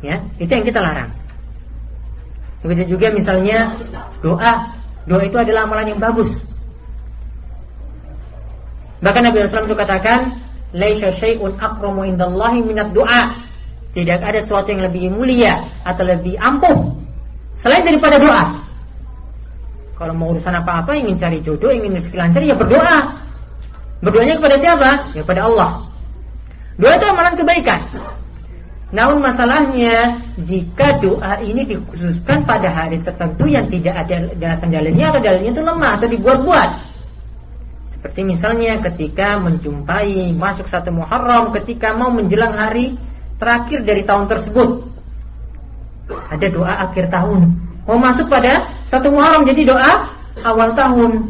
Ya, itu yang kita larang. Begitu juga misalnya doa. Doa itu adalah amalan yang bagus. Bahkan Nabi SAW itu katakan, "Laisa syai'un akramu indallahi minat doa." Tidak ada sesuatu yang lebih mulia atau lebih ampuh selain daripada doa. Kalau mau urusan apa-apa, ingin cari jodoh, ingin rezeki lancar, ya berdoa. Berdoanya kepada siapa? Ya kepada Allah. Doa itu amalan kebaikan. Namun masalahnya jika doa ini dikhususkan pada hari tertentu yang tidak ada dasar dalilnya atau dalilnya itu lemah atau dibuat-buat. Seperti misalnya ketika menjumpai masuk satu Muharram ketika mau menjelang hari terakhir dari tahun tersebut. Ada doa akhir tahun. Mau masuk pada satu Muharram jadi doa awal tahun.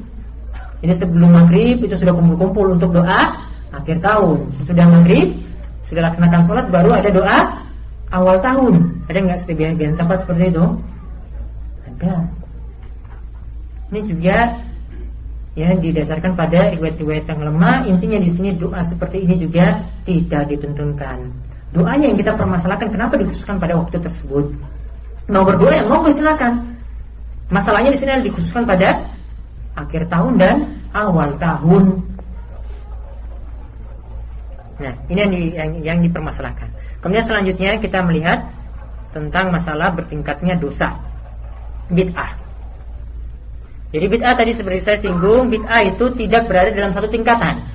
Ini sebelum maghrib itu sudah kumpul-kumpul untuk doa akhir tahun. Sesudah maghrib sudah laksanakan sholat baru ada doa awal tahun. Ada nggak sebagian tempat seperti itu? Ada. Ini juga ya didasarkan pada riwayat-riwayat yang lemah. Intinya di sini doa seperti ini juga tidak dituntunkan. Doanya yang kita permasalahkan kenapa dikhususkan pada waktu tersebut? Mau berdoa yang mau silakan. Masalahnya di sini dikhususkan pada akhir tahun dan awal tahun. Nah, ini yang, di, yang, yang dipermasalahkan. Kemudian selanjutnya kita melihat tentang masalah bertingkatnya dosa bid'ah. Jadi bid'ah tadi seperti saya singgung, bid'ah itu tidak berada dalam satu tingkatan.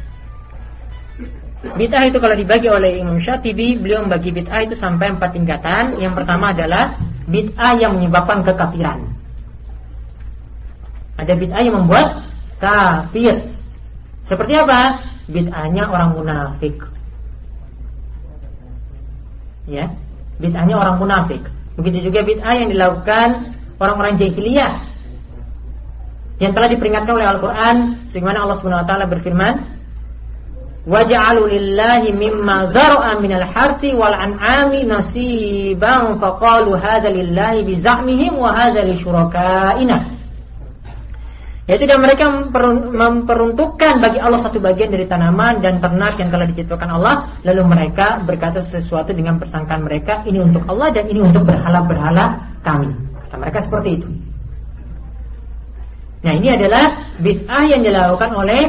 Bid'ah itu kalau dibagi oleh Imam Syatibi, beliau membagi bid'ah itu sampai empat tingkatan. Yang pertama adalah bid'ah yang menyebabkan kekafiran. Ada bid'ah yang membuat kafir. Seperti apa? Bid'ahnya orang munafik. Ya, bid'ahnya orang munafik. Begitu juga bid'ah yang dilakukan orang-orang jahiliyah yang telah diperingatkan oleh Al-Quran sebagaimana Allah Subhanahu wa taala berfirman waja'alu lillahi mimma wal an'ami nasiban faqalu hadza lillahi bi wa li syurakaina yaitu dan mereka memperuntukkan bagi Allah satu bagian dari tanaman dan ternak yang telah diciptakan Allah lalu mereka berkata sesuatu dengan persangkaan mereka ini untuk Allah dan ini untuk berhala-berhala kami. Kata mereka seperti itu Nah ini adalah bid'ah yang dilakukan oleh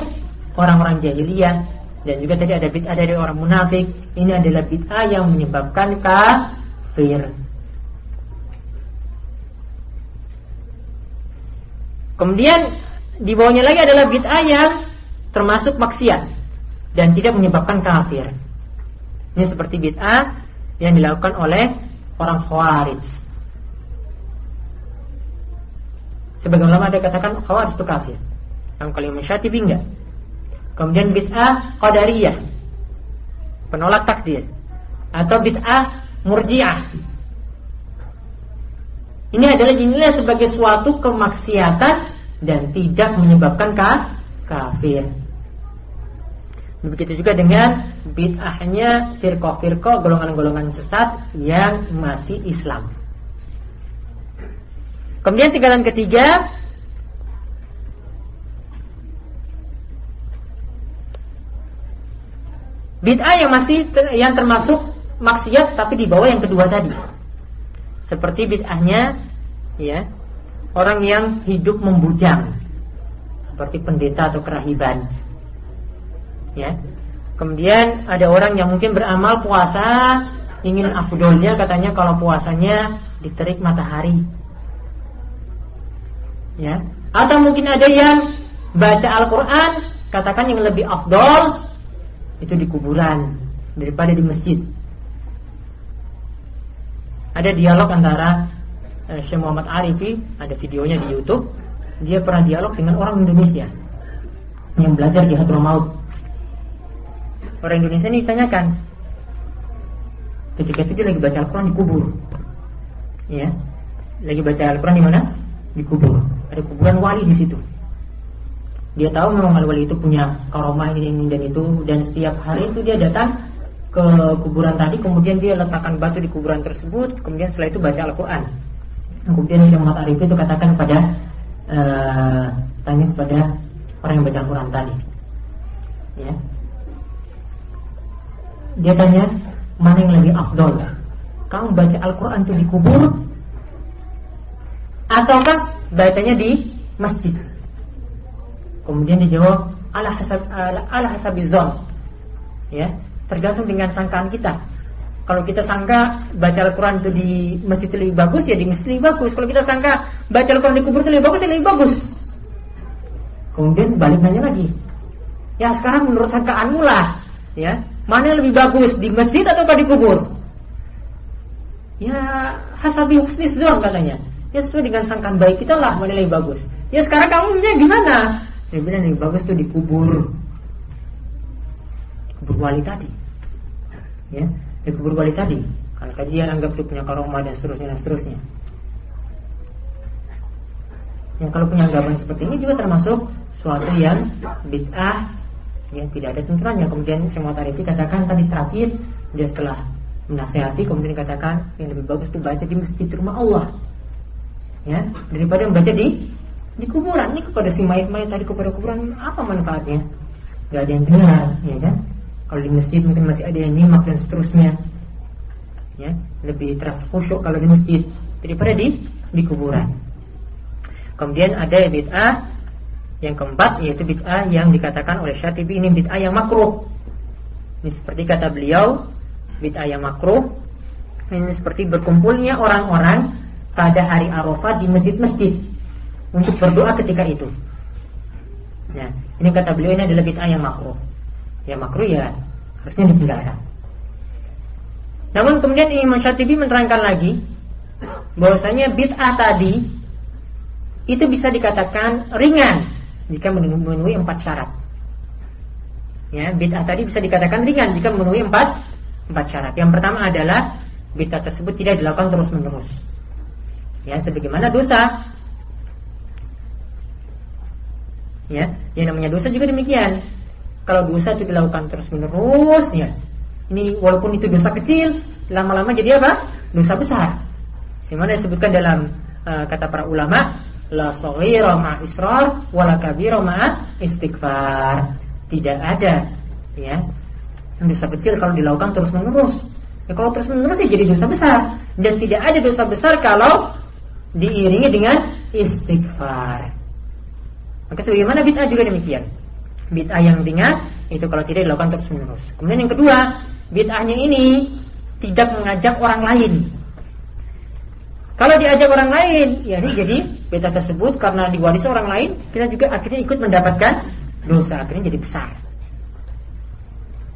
orang-orang jahiliyah dan juga tadi ada bid'ah dari orang munafik. Ini adalah bid'ah yang menyebabkan kafir. Kemudian di bawahnya lagi adalah bid'ah yang termasuk maksiat dan tidak menyebabkan kafir. Ini seperti bid'ah yang dilakukan oleh orang Khawarij. Sebagian ulama ada katakan khawarij itu kafir. Yang kalimat Syatibi enggak. Kemudian bid'ah qadariyah. Penolak takdir. Atau bid'ah murji'ah. Ini adalah dinilai sebagai suatu kemaksiatan dan tidak menyebabkan kafir. Begitu juga dengan bid'ahnya firqah-firqah golongan-golongan sesat yang masih Islam. Kemudian tinggalan ketiga bid'ah yang masih yang termasuk maksiat tapi di bawah yang kedua tadi. Seperti bid'ahnya ya orang yang hidup membujang seperti pendeta atau kerahiban. Ya. Kemudian ada orang yang mungkin beramal puasa ingin afdolnya katanya kalau puasanya diterik matahari ya. Atau mungkin ada yang baca Al-Quran katakan yang lebih afdol itu di kuburan daripada di masjid. Ada dialog antara eh, Syekh Muhammad Arifi ada videonya di YouTube. Dia pernah dialog dengan orang Indonesia yang belajar di Hadramaut orang Indonesia ini ditanyakan ketika itu dia lagi baca Al-Quran di kubur. Ya. Lagi baca Al-Quran di mana? Di kubur ada kuburan wali di situ. Dia tahu memang wali itu punya karomah ini, ini dan itu dan setiap hari itu dia datang ke kuburan tadi kemudian dia letakkan batu di kuburan tersebut kemudian setelah itu baca Al-Quran. Kemudian Syekh Muhammad itu katakan kepada uh, tanya kepada orang yang baca Al-Quran tadi. Ya. Dia tanya mana yang lebih afdol? Kamu baca Al-Quran itu di kubur ataukah bacanya di masjid. Kemudian dijawab ala hasab ala, ala hasabizon. Ya, tergantung dengan sangkaan kita. Kalau kita sangka baca Al-Quran itu di masjid lebih bagus ya di masjid lebih bagus. Kalau kita sangka baca Al-Quran di kubur itu lebih bagus ya lebih bagus. Kemudian balik nanya lagi. Ya sekarang menurut sangkaanmu lah, ya mana yang lebih bagus di masjid atau di kubur? Ya hasabi husnis doang katanya ya sesuai dengan sangkaan baik kita lah lebih bagus. Ya sekarang kamu gimana? Dia bilang lebih bagus tuh dikubur. Kubur wali tadi. Ya di kubur wali tadi. Kalau dia anggap itu punya karomah dan seterusnya dan seterusnya. Yang kalau punya anggapan seperti ini juga termasuk suatu yang bid'ah yang tidak ada tuntunannya kemudian semua tarifi katakan tadi terakhir dia setelah menasehati kemudian dikatakan yang lebih bagus itu baca di masjid rumah Allah ya daripada membaca di di kuburan ini kepada si mayat-mayat tadi kepada kuburan apa manfaatnya? Gak ada yang dengar, ya kan? Kalau di masjid mungkin masih ada yang nyimak dan seterusnya. Ya, lebih terasa khusyuk kalau di masjid daripada di di kuburan. Kemudian ada bid'ah yang keempat yaitu bid'ah yang dikatakan oleh Syatibi ini bid'ah yang makruh. Ini seperti kata beliau, bid'ah yang makruh ini seperti berkumpulnya orang-orang pada hari Arafah di masjid-masjid untuk berdoa ketika itu. Nah, ini kata beliau ini adalah bid'ah yang makruh. Ya makruh ya harusnya ditinggalkan. Namun kemudian Imam Syatibi menerangkan lagi bahwasanya bid'ah tadi itu bisa dikatakan ringan jika memenuhi empat syarat. Ya, bid'ah tadi bisa dikatakan ringan jika memenuhi empat empat syarat. Yang pertama adalah bid'ah tersebut tidak dilakukan terus menerus. Ya, sebagaimana dosa Ya, yang namanya dosa juga demikian. Kalau dosa itu dilakukan terus menerus, ya, ini walaupun itu dosa kecil, lama-lama jadi apa? Dosa besar. Sebagaimana disebutkan dalam uh, kata para ulama, la saghira ma israr wala kabira istighfar. Tidak ada ya dosa kecil kalau dilakukan terus menerus. Ya, kalau terus menerus ya jadi dosa besar dan tidak ada dosa besar kalau diiringi dengan istighfar. Maka sebagaimana bid'ah juga demikian. Bid'ah yang ringan itu kalau tidak dilakukan terus menerus. Kemudian yang kedua, bid'ahnya ini tidak mengajak orang lain. Kalau diajak orang lain, ya ini jadi bid'ah tersebut karena diwarisi orang lain, kita juga akhirnya ikut mendapatkan dosa, akhirnya jadi besar.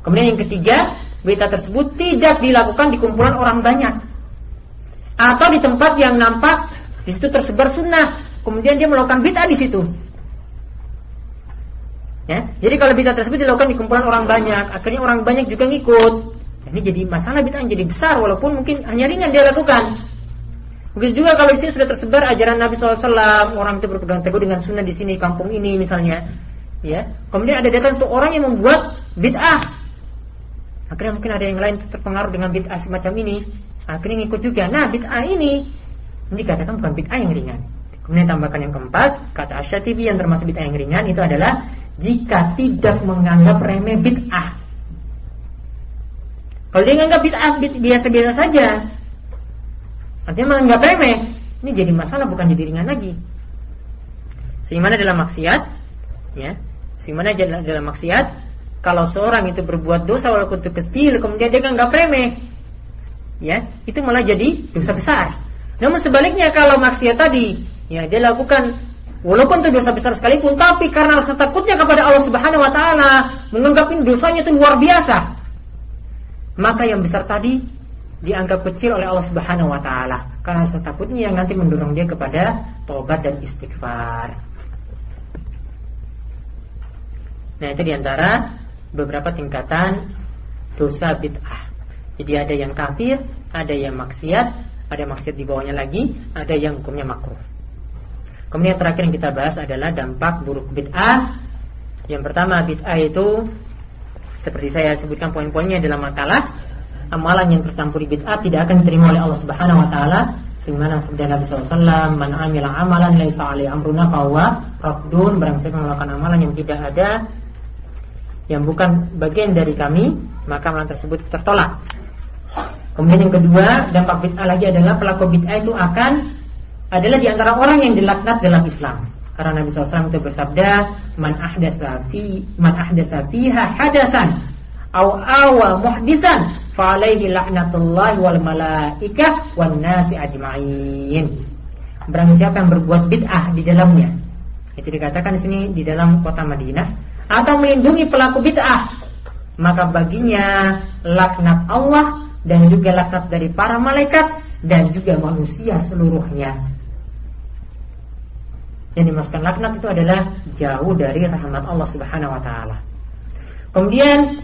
Kemudian yang ketiga, bid'ah tersebut tidak dilakukan di kumpulan orang banyak. Atau di tempat yang nampak di situ tersebar sunnah, kemudian dia melakukan bid'ah di situ. Ya, jadi kalau bid'ah tersebut dilakukan di kumpulan orang banyak, akhirnya orang banyak juga ngikut. Ini jadi masalah bid'ah jadi besar walaupun mungkin hanya ringan dia lakukan. Mungkin juga kalau di sini sudah tersebar ajaran Nabi SAW, orang itu berpegang teguh dengan sunnah di sini kampung ini misalnya, ya. Kemudian ada datang satu orang yang membuat bid'ah. Akhirnya mungkin ada yang lain terpengaruh dengan bid'ah semacam ini, akhirnya ngikut juga. Nah, bid'ah ini ini dikatakan bukan bid'ah yang ringan. Kemudian tambahkan yang keempat, kata Asyatibi yang termasuk bid'ah yang ringan itu adalah jika tidak menganggap remeh bid'ah. Kalau dia menganggap bid'ah biasa-biasa saja, artinya menganggap remeh, ini jadi masalah bukan jadi ringan lagi. Sehingga dalam maksiat, ya, sehingga dalam, maksiat, kalau seorang itu berbuat dosa walaupun itu kecil, kemudian dia menganggap remeh, ya, itu malah jadi dosa besar. Namun sebaliknya kalau maksiat tadi, ya dia lakukan Walaupun itu dosa besar sekalipun, tapi karena rasa takutnya kepada Allah Subhanahu wa taala, menganggap dosanya itu luar biasa. Maka yang besar tadi dianggap kecil oleh Allah Subhanahu wa taala karena rasa takutnya yang nanti mendorong dia kepada tobat dan istighfar. Nah, itu di antara beberapa tingkatan dosa bid'ah. Jadi ada yang kafir, ada yang maksiat, ada maksiat di bawahnya lagi, ada yang hukumnya makruh. Kemudian yang terakhir yang kita bahas adalah dampak buruk bid'ah. Yang pertama bid'ah itu seperti saya sebutkan poin-poinnya dalam makalah amalan yang tercampur bid'ah tidak akan diterima oleh Allah Subhanahu wa taala sebagaimana sabda Nabi SAW man amila amalan laisa alai amruna fahuwa raddun barang siapa melakukan amalan yang tidak ada yang bukan bagian dari kami maka amalan tersebut tertolak kemudian yang kedua dampak bid'ah lagi adalah pelaku bid'ah itu akan adalah di antara orang yang dilaknat dalam Islam. Karena Nabi SAW itu bersabda, "Man ahdatsa fi man ahdatsa fiha hadasan aw awa muhdisan fa alaihi laknatullah wal malaikah wan nasi ajma'in." Barang siapa yang berbuat bid'ah di dalamnya. Itu dikatakan di sini di dalam kota Madinah atau melindungi pelaku bid'ah, maka baginya laknat Allah dan juga laknat dari para malaikat dan juga manusia seluruhnya. Yang dimasukkan laknat itu adalah jauh dari rahmat Allah Subhanahu wa taala. Kemudian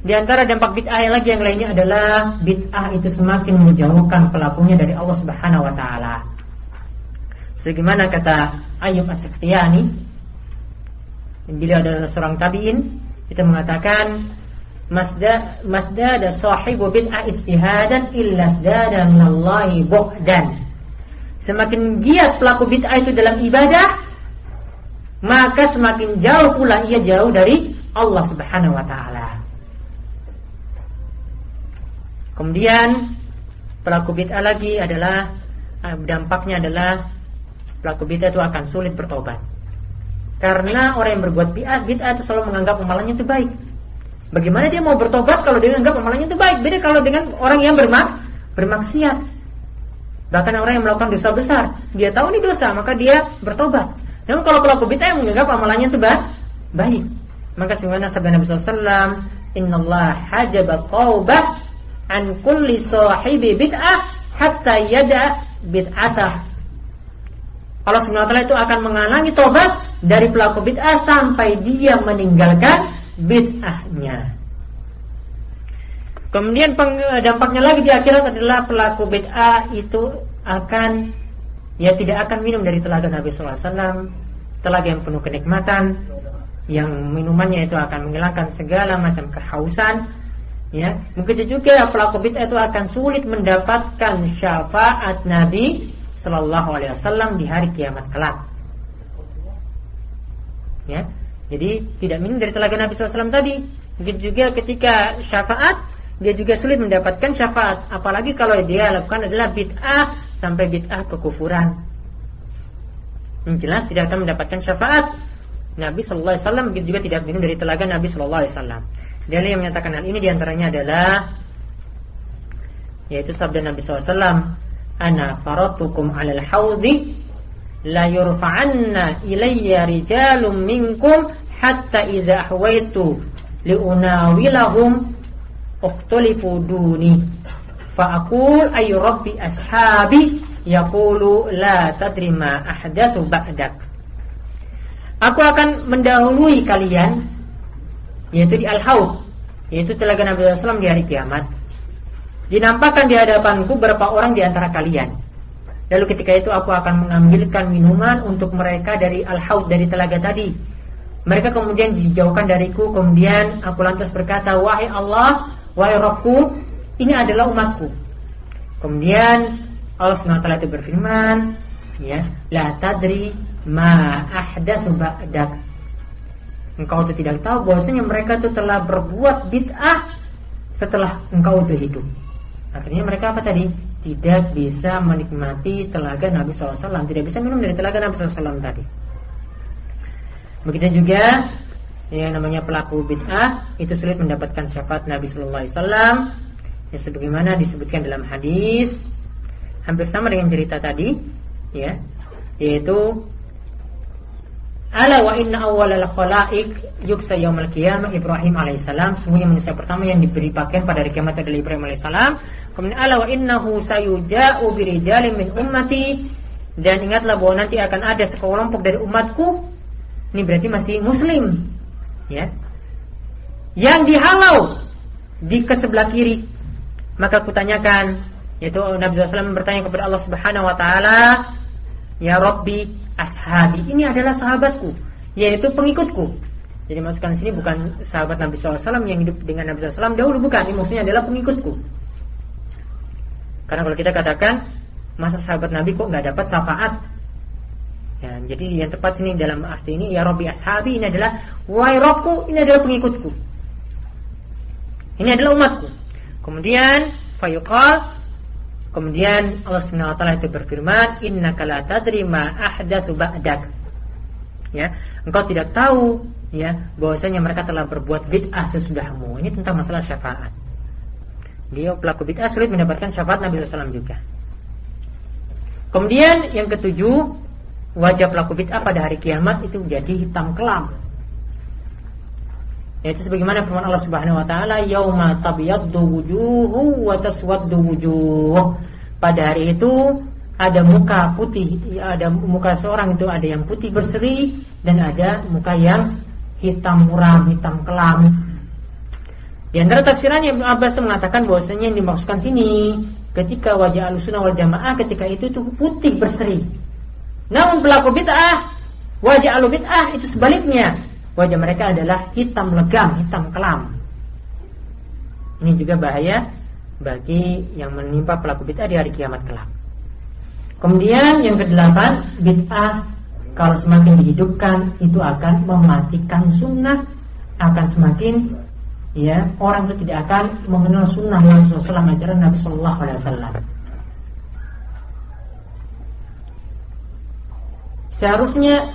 di antara dampak bid'ah lagi yang lainnya adalah bid'ah itu semakin menjauhkan pelakunya dari Allah Subhanahu wa taala. Sebagaimana kata Ayub As-Sakhtiyani, beliau adalah seorang tabi'in, itu mengatakan Masda masda da sahibu bid'ah istihadan illa zdada minallahi bu'dan. Semakin giat pelaku bid'ah itu dalam ibadah, maka semakin jauh pula ia jauh dari Allah Subhanahu wa taala. Kemudian pelaku bid'ah lagi adalah eh, dampaknya adalah pelaku bid'ah itu akan sulit bertobat. Karena orang yang berbuat bid'ah, bid'ah itu selalu menganggap amalannya itu baik. Bagaimana dia mau bertobat kalau dia menganggap amalannya itu baik? Beda kalau dengan orang yang bermak bermaksiat. Bahkan orang yang melakukan dosa besar, dia tahu ini dosa, maka dia bertobat. Namun kalau pelaku bid'ah yang menganggap amalannya itu baik, maka sebagaimana sabda Nabi SAW, Inna Allah hajaba taubah an kulli sahibi bid'ah hatta yada bid'atah Allah SWT itu akan menghalangi tobat dari pelaku bid'ah sampai dia meninggalkan bid'ahnya. Kemudian dampaknya lagi di akhirat adalah pelaku bid'ah itu akan ya tidak akan minum dari telaga Nabi SAW, telaga yang penuh kenikmatan, yang minumannya itu akan menghilangkan segala macam kehausan. Ya, begitu juga pelaku bid'ah itu akan sulit mendapatkan syafaat Nabi Sallallahu Alaihi Wasallam di hari kiamat kelak. Ya, jadi tidak minum dari telaga Nabi SAW tadi. Begitu juga ketika syafaat, dia juga sulit mendapatkan syafaat. Apalagi kalau dia lakukan adalah bid'ah sampai bid'ah kekufuran. Yang jelas tidak akan mendapatkan syafaat. Nabi Wasallam begitu juga tidak minum dari telaga Nabi Wasallam. Dan yang menyatakan hal ini di antaranya adalah yaitu sabda Nabi SAW ana faratukum alal haudhi la yurfa'anna ilayya rijalun minkum hatta idza ahwaitu liunawilahum ukhtalifu duni fa aqul ay rabbi ashabi yaqulu la tadri ma ahdatsu ba'dak Aku akan mendahului kalian yaitu di al-haud yaitu telaga Nabi SAW di hari kiamat Dinampakkan di hadapanku berapa orang di antara kalian. Lalu ketika itu aku akan mengambilkan minuman untuk mereka dari al-haud dari telaga tadi. Mereka kemudian dijauhkan dariku, kemudian aku lantas berkata, "Wahai Allah, wahai Rabbku, ini adalah umatku." Kemudian Allah SWT itu berfirman, ya, "La tadri ma ahdatsu ba'dak." Engkau itu tidak tahu bahwasanya mereka itu telah berbuat bid'ah setelah engkau itu hidup. Akhirnya mereka apa tadi? Tidak bisa menikmati telaga Nabi SAW Tidak bisa minum dari telaga Nabi SAW tadi Begitu juga yang namanya pelaku bid'ah itu sulit mendapatkan syafaat Nabi Sallallahu Alaihi Wasallam. Ya sebagaimana disebutkan dalam hadis hampir sama dengan cerita tadi, ya, yaitu Ala wa inna awwalal khalaiq yuksa yaumil qiyamah Ibrahim alaihissalam. Semuanya manusia pertama yang diberi pakaian pada hari kiamat adalah Ibrahim alaihissalam. Kemudian ala wa innahu sayuja'u birijalin min ummati dan ingatlah bahwa nanti akan ada sekelompok dari umatku. Ini berarti masih muslim. Ya. Yang dihalau di ke sebelah kiri. Maka kutanyakan yaitu Nabi SAW bertanya kepada Allah Subhanahu wa taala, "Ya Rabbi, ashabi ini adalah sahabatku yaitu pengikutku jadi masukkan sini bukan sahabat Nabi SAW yang hidup dengan Nabi SAW dahulu bukan ini maksudnya adalah pengikutku karena kalau kita katakan masa sahabat Nabi kok nggak dapat syafaat ya, jadi yang tepat sini dalam arti ini ya Robi ashabi ini adalah wahai Robku ini adalah pengikutku ini adalah umatku kemudian fayuqal Kemudian Allah Subhanahu wa taala itu berfirman, "Innaka la tadri ma ahdatsu ba'dak." Ya, engkau tidak tahu ya bahwasanya mereka telah berbuat bid'ah sesudahmu. Ini tentang masalah syafaat. Dia pelaku bid'ah sulit mendapatkan syafaat Nabi SAW juga. Kemudian yang ketujuh, wajah pelaku bid'ah pada hari kiamat itu jadi hitam kelam. Yaitu sebagaimana firman Allah Subhanahu wa taala, "Yauma tabyaddu wujuhu wa taswaddu wujuh." Pada hari itu ada muka putih, ada muka seorang itu ada yang putih berseri dan ada muka yang hitam muram, hitam kelam. Di antara tafsirannya Ibnu Abbas itu mengatakan bahwasanya yang dimaksudkan sini ketika wajah alusuna wal jamaah ketika itu itu putih berseri. Namun pelaku bid'ah wajah alu bid'ah itu sebaliknya wajah mereka adalah hitam legam, hitam kelam. Ini juga bahaya bagi yang menimpa pelaku bid'ah di hari kiamat kelak. Kemudian yang kedelapan bid'ah kalau semakin dihidupkan itu akan mematikan sunnah akan semakin ya orang itu tidak akan mengenal sunnah Nabi SAW ajaran Nabi Sallallahu Alaihi Wasallam. Seharusnya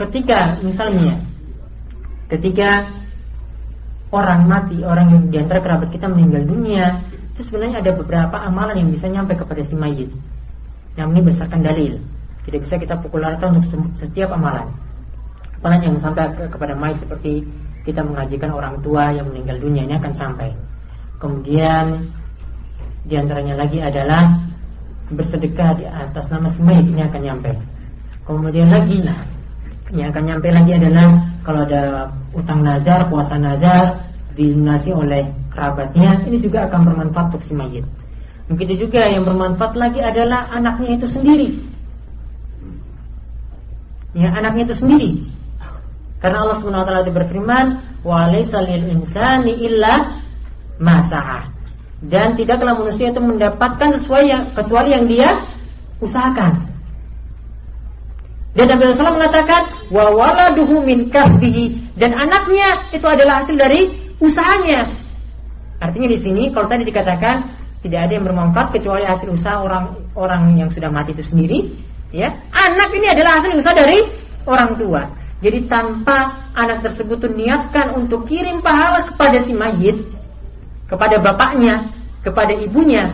ketika misalnya ketika orang mati, orang yang di antara kerabat kita meninggal dunia, itu sebenarnya ada beberapa amalan yang bisa nyampe kepada si mayit. Yang ini berdasarkan dalil. Tidak bisa kita pukul rata untuk setiap amalan. Amalan yang sampai ke, kepada mayit seperti kita mengajikan orang tua yang meninggal dunia ini akan sampai. Kemudian di antaranya lagi adalah bersedekah di atas nama si mayit ini akan nyampe. Kemudian lagi yang akan nyampe lagi adalah kalau ada utang nazar, puasa nazar dilunasi oleh kerabatnya, ini juga akan bermanfaat untuk si mayit. Begitu juga yang bermanfaat lagi adalah anaknya itu sendiri. Ya, anaknya itu sendiri. Karena Allah Subhanahu wa taala berfirman, "Wa laisa lil insani illa ma Dan tidaklah manusia itu mendapatkan sesuai yang kecuali yang dia usahakan. Dan Nabi SAW mengatakan wa waladuhu min kasbihi dan anaknya itu adalah hasil dari usahanya. Artinya di sini kalau tadi dikatakan tidak ada yang bermanfaat kecuali hasil usaha orang orang yang sudah mati itu sendiri, ya. Anak ini adalah hasil usaha dari orang tua. Jadi tanpa anak tersebut itu niatkan untuk kirim pahala kepada si mayit, kepada bapaknya, kepada ibunya,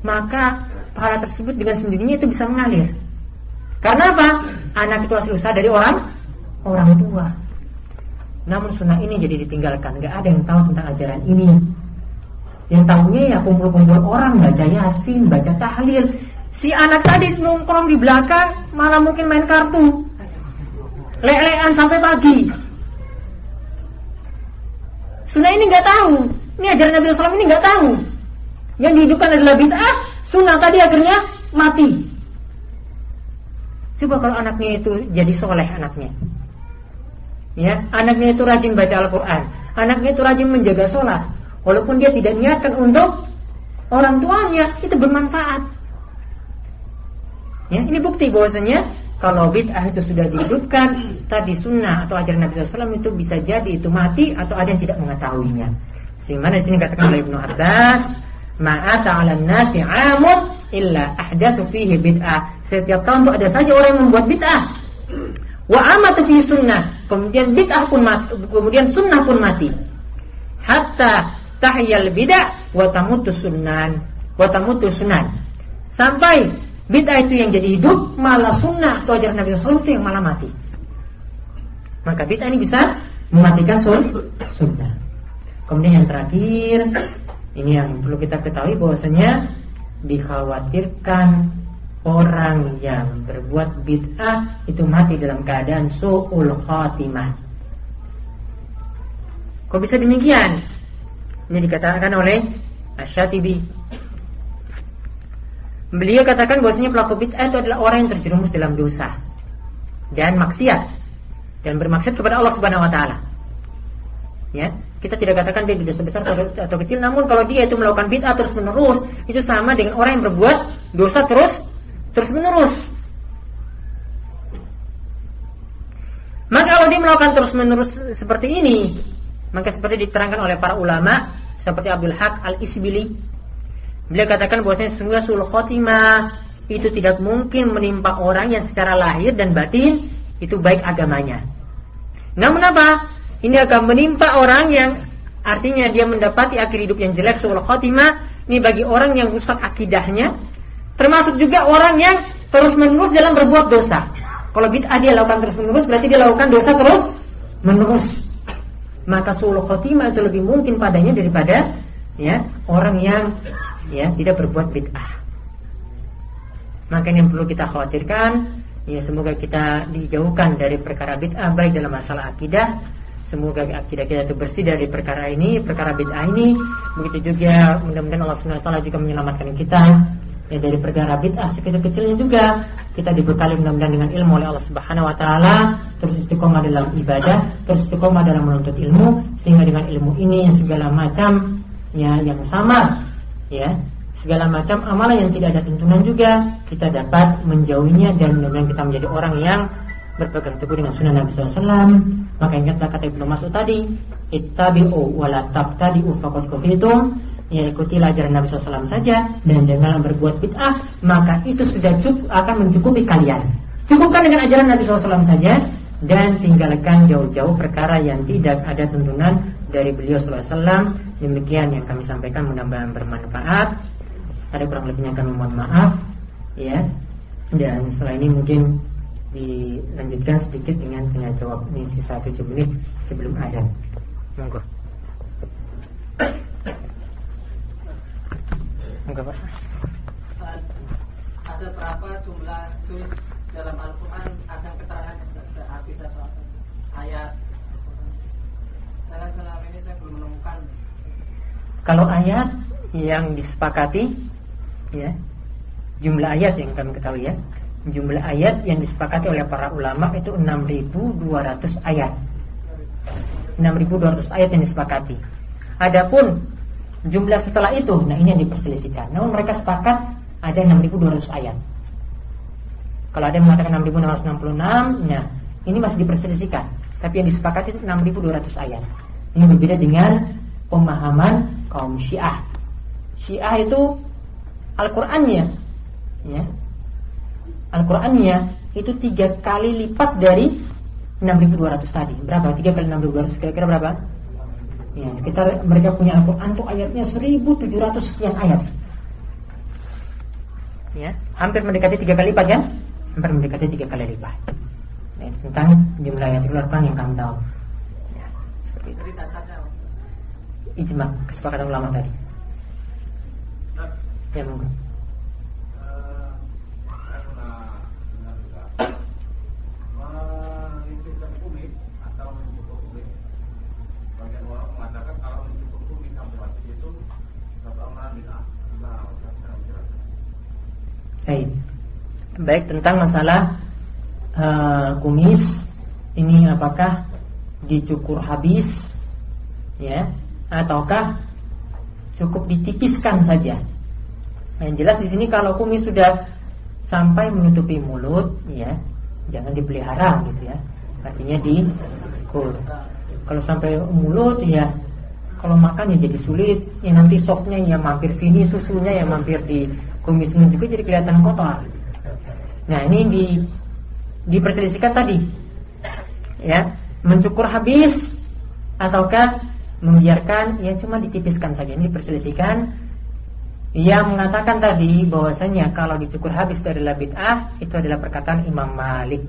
maka pahala tersebut dengan sendirinya itu bisa mengalir. Karena apa? Anak itu hasil usaha dari orang orang tua. Namun sunnah ini jadi ditinggalkan. Gak ada yang tahu tentang ajaran ini. Yang tahunya ya kumpul-kumpul orang baca yasin, baca tahlil. Si anak tadi nongkrong di belakang malah mungkin main kartu. Lelean sampai pagi. Sunnah ini nggak tahu. Ini ajaran Nabi SAW ini nggak tahu. Yang dihidupkan adalah bid'ah. Sunnah tadi akhirnya mati. Coba kalau anaknya itu jadi soleh anaknya. Ya, anaknya itu rajin baca Al-Quran, anaknya itu rajin menjaga sholat, walaupun dia tidak niatkan untuk orang tuanya itu bermanfaat. Ya, ini bukti bahwasanya kalau bid'ah itu sudah dihidupkan, tadi sunnah atau ajaran Nabi SAW itu bisa jadi itu mati atau ada yang tidak mengetahuinya. Sehingga di sini katakan oleh Ibnu Abbas, ma'ata 'alan nasi 'amun illa ahdatsu fihi bid'ah. Setiap tahun itu ada saja orang yang membuat bid'ah. Wa amatu fi sunnah. Kemudian bid'ah pun mati, kemudian sunnah pun mati. Hatta tahyal bid'ah wa tamutu sunnan. Wa tamutu sunan. Sampai bid'ah itu yang jadi hidup, malah sunnah atau ajaran Nabi SAW itu yang malah mati. Maka bid'ah ini bisa mematikan sunnah. Kemudian yang terakhir, ini yang perlu kita ketahui bahwasanya dikhawatirkan orang yang berbuat bid'ah itu mati dalam keadaan su'ul khatimah. Kok bisa demikian? Ini dikatakan oleh Asyatibi. Beliau katakan bahwasanya pelaku bid'ah itu adalah orang yang terjerumus dalam dosa dan maksiat dan bermaksud kepada Allah Subhanahu wa taala. Ya, kita tidak katakan dia dosa besar atau kecil, namun kalau dia itu melakukan bid'ah terus menerus, itu sama dengan orang yang berbuat dosa terus terus menerus. Maka kalau dia melakukan terus menerus seperti ini, maka seperti diterangkan oleh para ulama seperti Abdul Haq Al Isbili, beliau katakan bahwasanya sungguh sul khotimah itu tidak mungkin menimpa orang yang secara lahir dan batin itu baik agamanya. Namun apa? Ini akan menimpa orang yang artinya dia mendapati akhir hidup yang jelek sul khotimah ini bagi orang yang rusak akidahnya Termasuk juga orang yang terus menerus dalam berbuat dosa. Kalau bid'ah dia lakukan terus menerus berarti dia lakukan dosa terus menerus. Maka suluh khotimah itu lebih mungkin padanya daripada ya orang yang ya tidak berbuat bid'ah. Maka yang perlu kita khawatirkan ya semoga kita dijauhkan dari perkara bid'ah baik dalam masalah akidah Semoga akidah kita itu bersih dari perkara ini, perkara bid'ah ini. Begitu juga mudah-mudahan Allah SWT juga menyelamatkan kita ya dari perkara bid'ah sekecil-kecilnya juga kita dibekali mudah-mudahan dengan ilmu oleh Allah Subhanahu wa taala terus istiqomah dalam ibadah terus istiqomah dalam menuntut ilmu sehingga dengan ilmu ini yang segala macam ya yang sama ya segala macam amalan yang tidak ada tuntunan juga kita dapat menjauhinya dan dengan kita menjadi orang yang berpegang teguh dengan sunnah Nabi SAW maka ingatlah kata Ibnu Mas'ud tadi ittabi'u wala tabtadi'u faqad kufitum ya ikutilah ajaran Nabi SAW saja dan janganlah berbuat bid'ah maka itu sudah cukup akan mencukupi kalian. Cukupkan dengan ajaran Nabi SAW saja dan tinggalkan jauh-jauh perkara yang tidak ada tuntunan dari beliau SAW demikian yang kami sampaikan mudah-mudahan bermanfaat. Ada kurang lebihnya kami mohon maaf ya. Dan setelah ini mungkin dilanjutkan sedikit dengan tanya jawab ini sisa 7 menit sebelum azan monggo. Monggo Pak. Ada berapa jumlah juz dalam Al-Quran akan keterangan arti satu ayat. Selama ini saya belum menemukan. Kalau ayat yang disepakati ya jumlah ayat yang kami ketahui ya jumlah ayat yang disepakati oleh para ulama itu 6.200 ayat. 6.200 ayat yang disepakati. Adapun jumlah setelah itu nah ini yang diperselisihkan. Namun mereka sepakat ada 6.200 ayat. Kalau ada yang mengatakan 6.666 nah ini masih diperselisihkan. Tapi yang disepakati itu 6.200 ayat. Ini berbeda dengan pemahaman kaum syiah. Syiah itu Al-Qur'annya ya. Al-Qur'annya itu tiga kali lipat dari 6200 tadi. Berapa? Tiga kali 6200 kira-kira berapa? Ya, sekitar mereka punya Al-Qur'an tuh ayatnya 1700 sekian ayat. Ya, hampir mendekati tiga kali lipat kan? Hampir mendekati tiga kali lipat. Nah, tentang jumlah ayat Al-Qur'an yang kami tahu. Ya, seperti itu. Ijma kesepakatan ulama tadi. Ya monggo. Baik. Baik tentang masalah uh, kumis ini apakah dicukur habis ya ataukah cukup ditipiskan saja yang jelas di sini kalau kumis sudah sampai menutupi mulut, ya jangan dipelihara gitu ya. Artinya dikur. Kalau sampai mulut ya kalau makan ya jadi sulit. Ya nanti sopnya ya mampir sini, susunya ya mampir di kumisnya juga jadi kelihatan kotor. Nah ini di diperselisihkan tadi, ya mencukur habis ataukah membiarkan ya cuma ditipiskan saja ini diperselisihkan yang mengatakan tadi bahwasanya kalau dicukur habis dari adalah bid'ah itu adalah perkataan Imam Malik.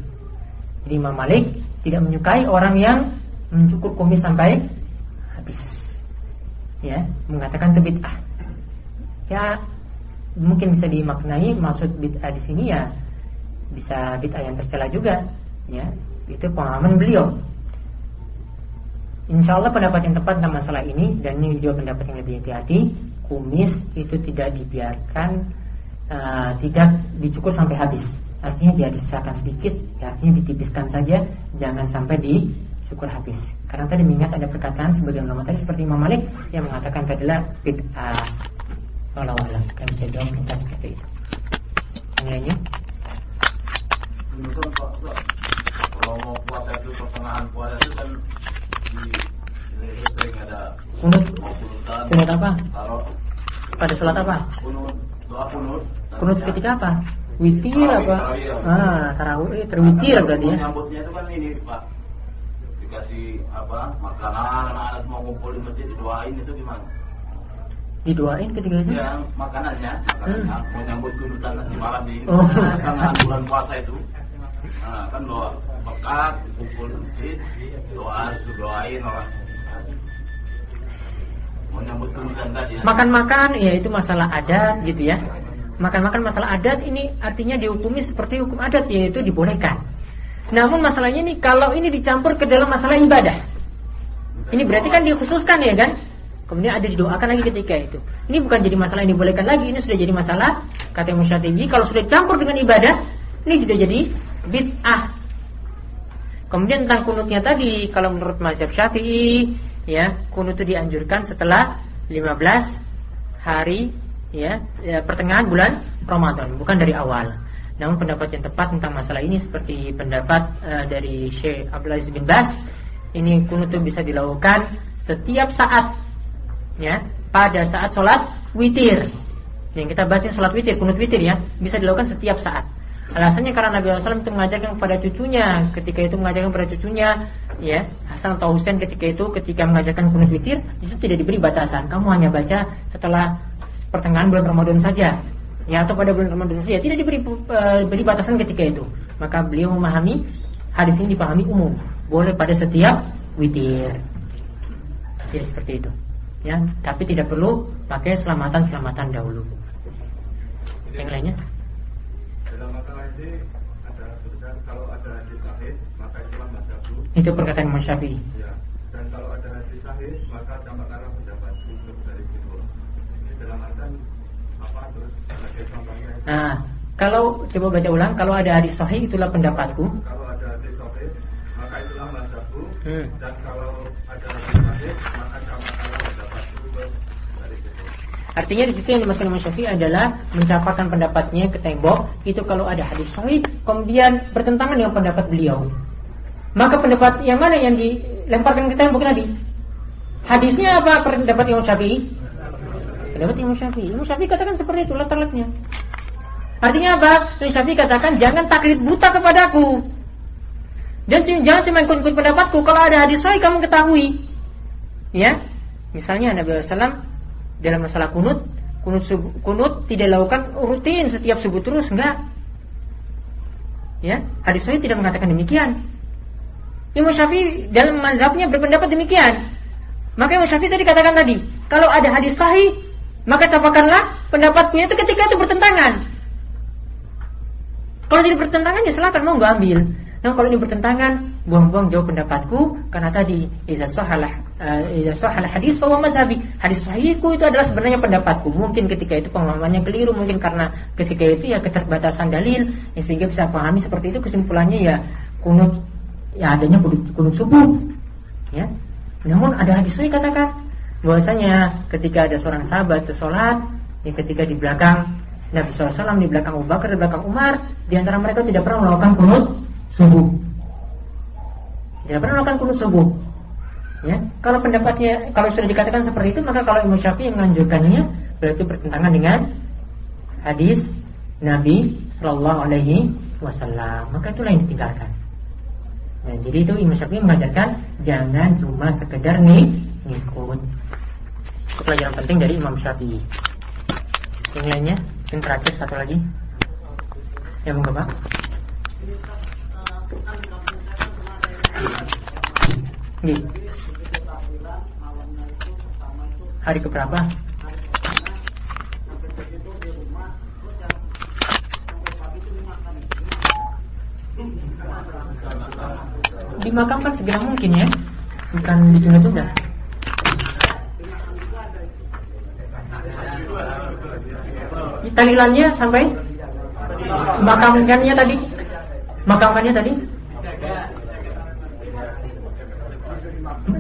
Jadi Imam Malik tidak menyukai orang yang mencukur kumis sampai habis. Ya, mengatakan itu bid'ah. Ya, mungkin bisa dimaknai maksud bid'ah di sini ya bisa bid'ah yang tercela juga, ya. Itu pengalaman beliau. Insya Allah pendapat yang tepat tentang masalah ini dan ini juga pendapat yang lebih hati-hati kumis itu tidak dibiarkan uh, tidak dicukur sampai habis. Artinya dia disisakan sedikit, ya, artinya ditipiskan saja, jangan sampai dicukur habis. Karena tadi mengingat ada perkataan sebagian ulama tadi seperti Imam Malik yang mengatakan adalah bid'ah. Allah Allah, kami bisa jawab kita seperti itu. Yang lainnya? Kalau mau puasa itu pertengahan puasa itu kan di sering ada kunut kunut apa? Kalau pada sholat apa? Kunut doa kunut. Kunut ketika apa? Witir apa? ah tarawih terwitir berarti ya. nyambutnya itu kan ini pak. Dikasih apa makanan anak-anak mau ngumpul di masjid didoain itu gimana didoain ketika itu ya makanannya makanannya hmm. mau nyambut kunutan nanti malam di oh. tengah bulan puasa itu nah, kan doa bekat kumpul masjid doa doain orang Makan-makan ya itu masalah adat gitu ya. Makan-makan masalah adat ini artinya dihukumi seperti hukum adat yaitu dibolehkan. Namun masalahnya ini kalau ini dicampur ke dalam masalah ibadah. Ini berarti kan dikhususkan ya kan? Kemudian ada didoakan lagi ketika itu. Ini bukan jadi masalah yang dibolehkan lagi, ini sudah jadi masalah kata Musyatibi kalau sudah campur dengan ibadah, ini sudah jadi bid'ah. Kemudian tentang kunutnya tadi, kalau menurut mazhab Syafi'i, ya kunut itu dianjurkan setelah 15 hari ya, ya pertengahan bulan Ramadan, bukan dari awal. Namun pendapat yang tepat tentang masalah ini seperti pendapat uh, dari Syekh Abdul Aziz bin Bas, ini kunut itu bisa dilakukan setiap saat, ya, pada saat sholat witir. Yang kita bahas sholat witir, kunut witir ya, bisa dilakukan setiap saat. Alasannya karena Nabi SAW itu mengajarkan kepada cucunya, ketika itu mengajarkan kepada cucunya, ya Hasan atau Husain ketika itu ketika mengajarkan kunut witir, itu tidak diberi batasan. Kamu hanya baca setelah pertengahan bulan Ramadan saja ya atau pada bulan Ramadan saja tidak diberi uh, beri batasan ketika itu maka beliau memahami hadis ini dipahami umum boleh pada setiap witir ya seperti itu ya tapi tidak perlu pakai selamatan selamatan dahulu. Yang lainnya? dalam masalah ini ada tulisan kalau ada hadis sahih maka itulah mazhabu. Itu perkataan Imam Syafi'i. Ya dan kalau ada hadis sahih maka campak arah pendapat untuk dari itu ini dalam artian apa terus? Sebagai contohnya nah kalau coba baca ulang kalau ada hadis sahih itulah pendapatku. Kalau ada hadis sahih maka itulah mazhabu. Hmm. dan kalau ada hadis sahih maka campak arah pendapat untuk dari itu Artinya di situ yang dimaksud Imam Syafi'i adalah mencapakan pendapatnya ke tembok itu kalau ada hadis sahih kemudian bertentangan dengan pendapat beliau. Maka pendapat yang mana yang dilemparkan ke tembok tadi? Hadisnya apa pendapat Imam Syafi'i? Pendapat Imam Syafi'i. Imam Syafi'i katakan seperti itu letak-letaknya. Artinya apa? Imam Syafi'i katakan jangan taklid buta kepadaku. Dan jangan cuma ikut-ikut pendapatku. Kalau ada hadis sahih kamu ketahui. Ya, misalnya Nabi SAW dalam masalah kunut, kunut kunut tidak dilakukan rutin setiap subuh terus, enggak. Ya, hadis sahih tidak mengatakan demikian. Imam Syafi'i dalam mazhabnya berpendapat demikian. Maka Imam Syafi'i tadi katakan tadi, kalau ada hadis sahih, maka capakanlah pendapatnya itu ketika itu bertentangan. Kalau tidak bertentangan ya silakan mau nggak ambil. Nah kalau ini bertentangan, buang-buang jauh pendapatku karena tadi idza sahalah uh, sahalah hadis bahwa mazhabi. Hadis sahihku itu adalah sebenarnya pendapatku. Mungkin ketika itu pemahamannya keliru, mungkin karena ketika itu ya keterbatasan dalil ya, sehingga bisa pahami seperti itu kesimpulannya ya kunut ya adanya kunut, kunut subuh. Ya. Namun ada hadis sahih katakan bahwasanya ketika ada seorang sahabat sholat ya ketika di belakang Nabi SAW di belakang Abu Bakar di belakang Umar di antara mereka tidak pernah melakukan kunut subuh. Tidak pernah melakukan kunut subuh. Ya, kalau pendapatnya kalau sudah dikatakan seperti itu maka kalau Imam Syafi'i menganjurkannya berarti bertentangan dengan hadis Nabi Shallallahu Alaihi Wasallam. Maka itulah yang ditinggalkan. Nah, jadi itu Imam Syafi'i mengajarkan jangan cuma sekedar nih ngikut. Itu pelajaran penting dari Imam Syafi'i. Yang lainnya, yang terakhir satu lagi. Ya, monggo Pak. Nih. Hari keberapa? Dimakamkan segera mungkin ya, bukan ditunda-tunda. Tahlilannya sampai makamkannya tadi, makamkannya tadi.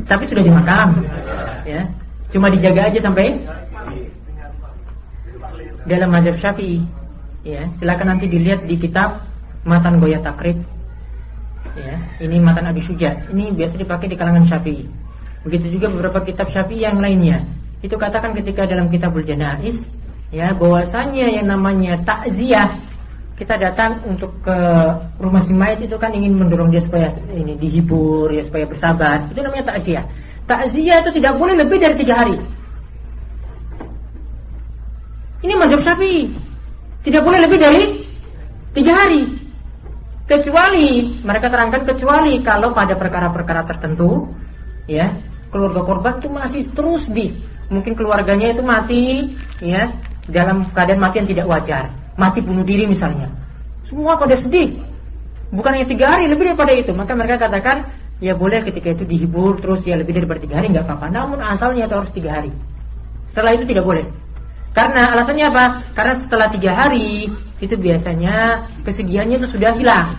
Tapi sudah dimakam, ya. Cuma dijaga aja sampai dalam mazhab Syafi'i. Ya, silakan nanti dilihat di kitab Matan Goya Takrib. Ya, ini Matan Abi Suja. Ini biasa dipakai di kalangan Syafi'i. Begitu juga beberapa kitab Syafi'i yang lainnya. Itu katakan ketika dalam kitabul Janais ya bahwasanya yang namanya takziah kita datang untuk ke rumah si mayat itu kan ingin mendorong dia supaya ini dihibur ya supaya bersabar itu namanya takziah takziah itu tidak boleh lebih dari tiga hari. Ini mazhab syafi'i. Tidak boleh lebih dari tiga hari. Kecuali mereka terangkan kecuali kalau pada perkara-perkara tertentu ya keluarga korban itu masih terus di mungkin keluarganya itu mati ya dalam keadaan mati yang tidak wajar. Mati bunuh diri misalnya. Semua pada sedih. Bukan hanya tiga hari lebih daripada itu. Maka mereka katakan ya boleh ketika itu dihibur terus ya lebih daripada tiga hari nggak apa-apa namun asalnya itu harus tiga hari setelah itu tidak boleh karena alasannya apa karena setelah tiga hari itu biasanya kesedihannya itu sudah hilang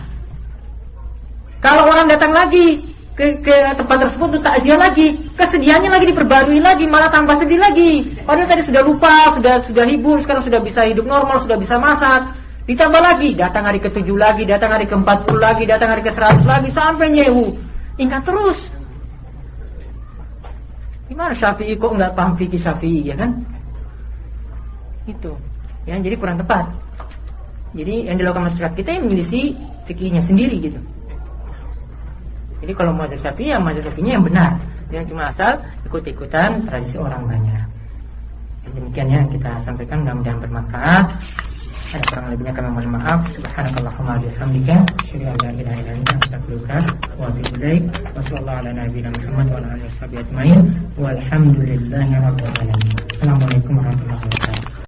kalau orang datang lagi ke, ke tempat tersebut untuk takziah lagi. Kesedihannya lagi diperbarui lagi, malah tambah sedih lagi. Padahal tadi sudah lupa, sudah sudah hibur, sekarang sudah bisa hidup normal, sudah bisa masak. Ditambah lagi, datang hari ke-7 lagi, datang hari ke-40 lagi, datang hari ke-100 lagi, sampai nyewu. Ingat terus. Gimana Syafi'i kok nggak paham fikih Syafi'i ya kan? Itu. Ya, jadi kurang tepat. Jadi yang dilakukan masyarakat kita yang menyelisih fikihnya sendiri gitu. Jadi kalau mau sapi yang mazhab sapinya yang benar, yang cuma asal ikut-ikutan tradisi orang banyak. Demikian yang kita sampaikan mudah-mudahan bermanfaat. Ada kurang lebihnya kami mohon maaf. Subhanakallahumma bihamdika, asyhadu an la ilaha illa anta astaghfiruka wa atubu ilaik. Wa sallallahu ala nabiyyina Muhammad wa ala alihi washabihi ajmain. Walhamdulillahi rabbil alamin. Assalamualaikum warahmatullahi wabarakatuh.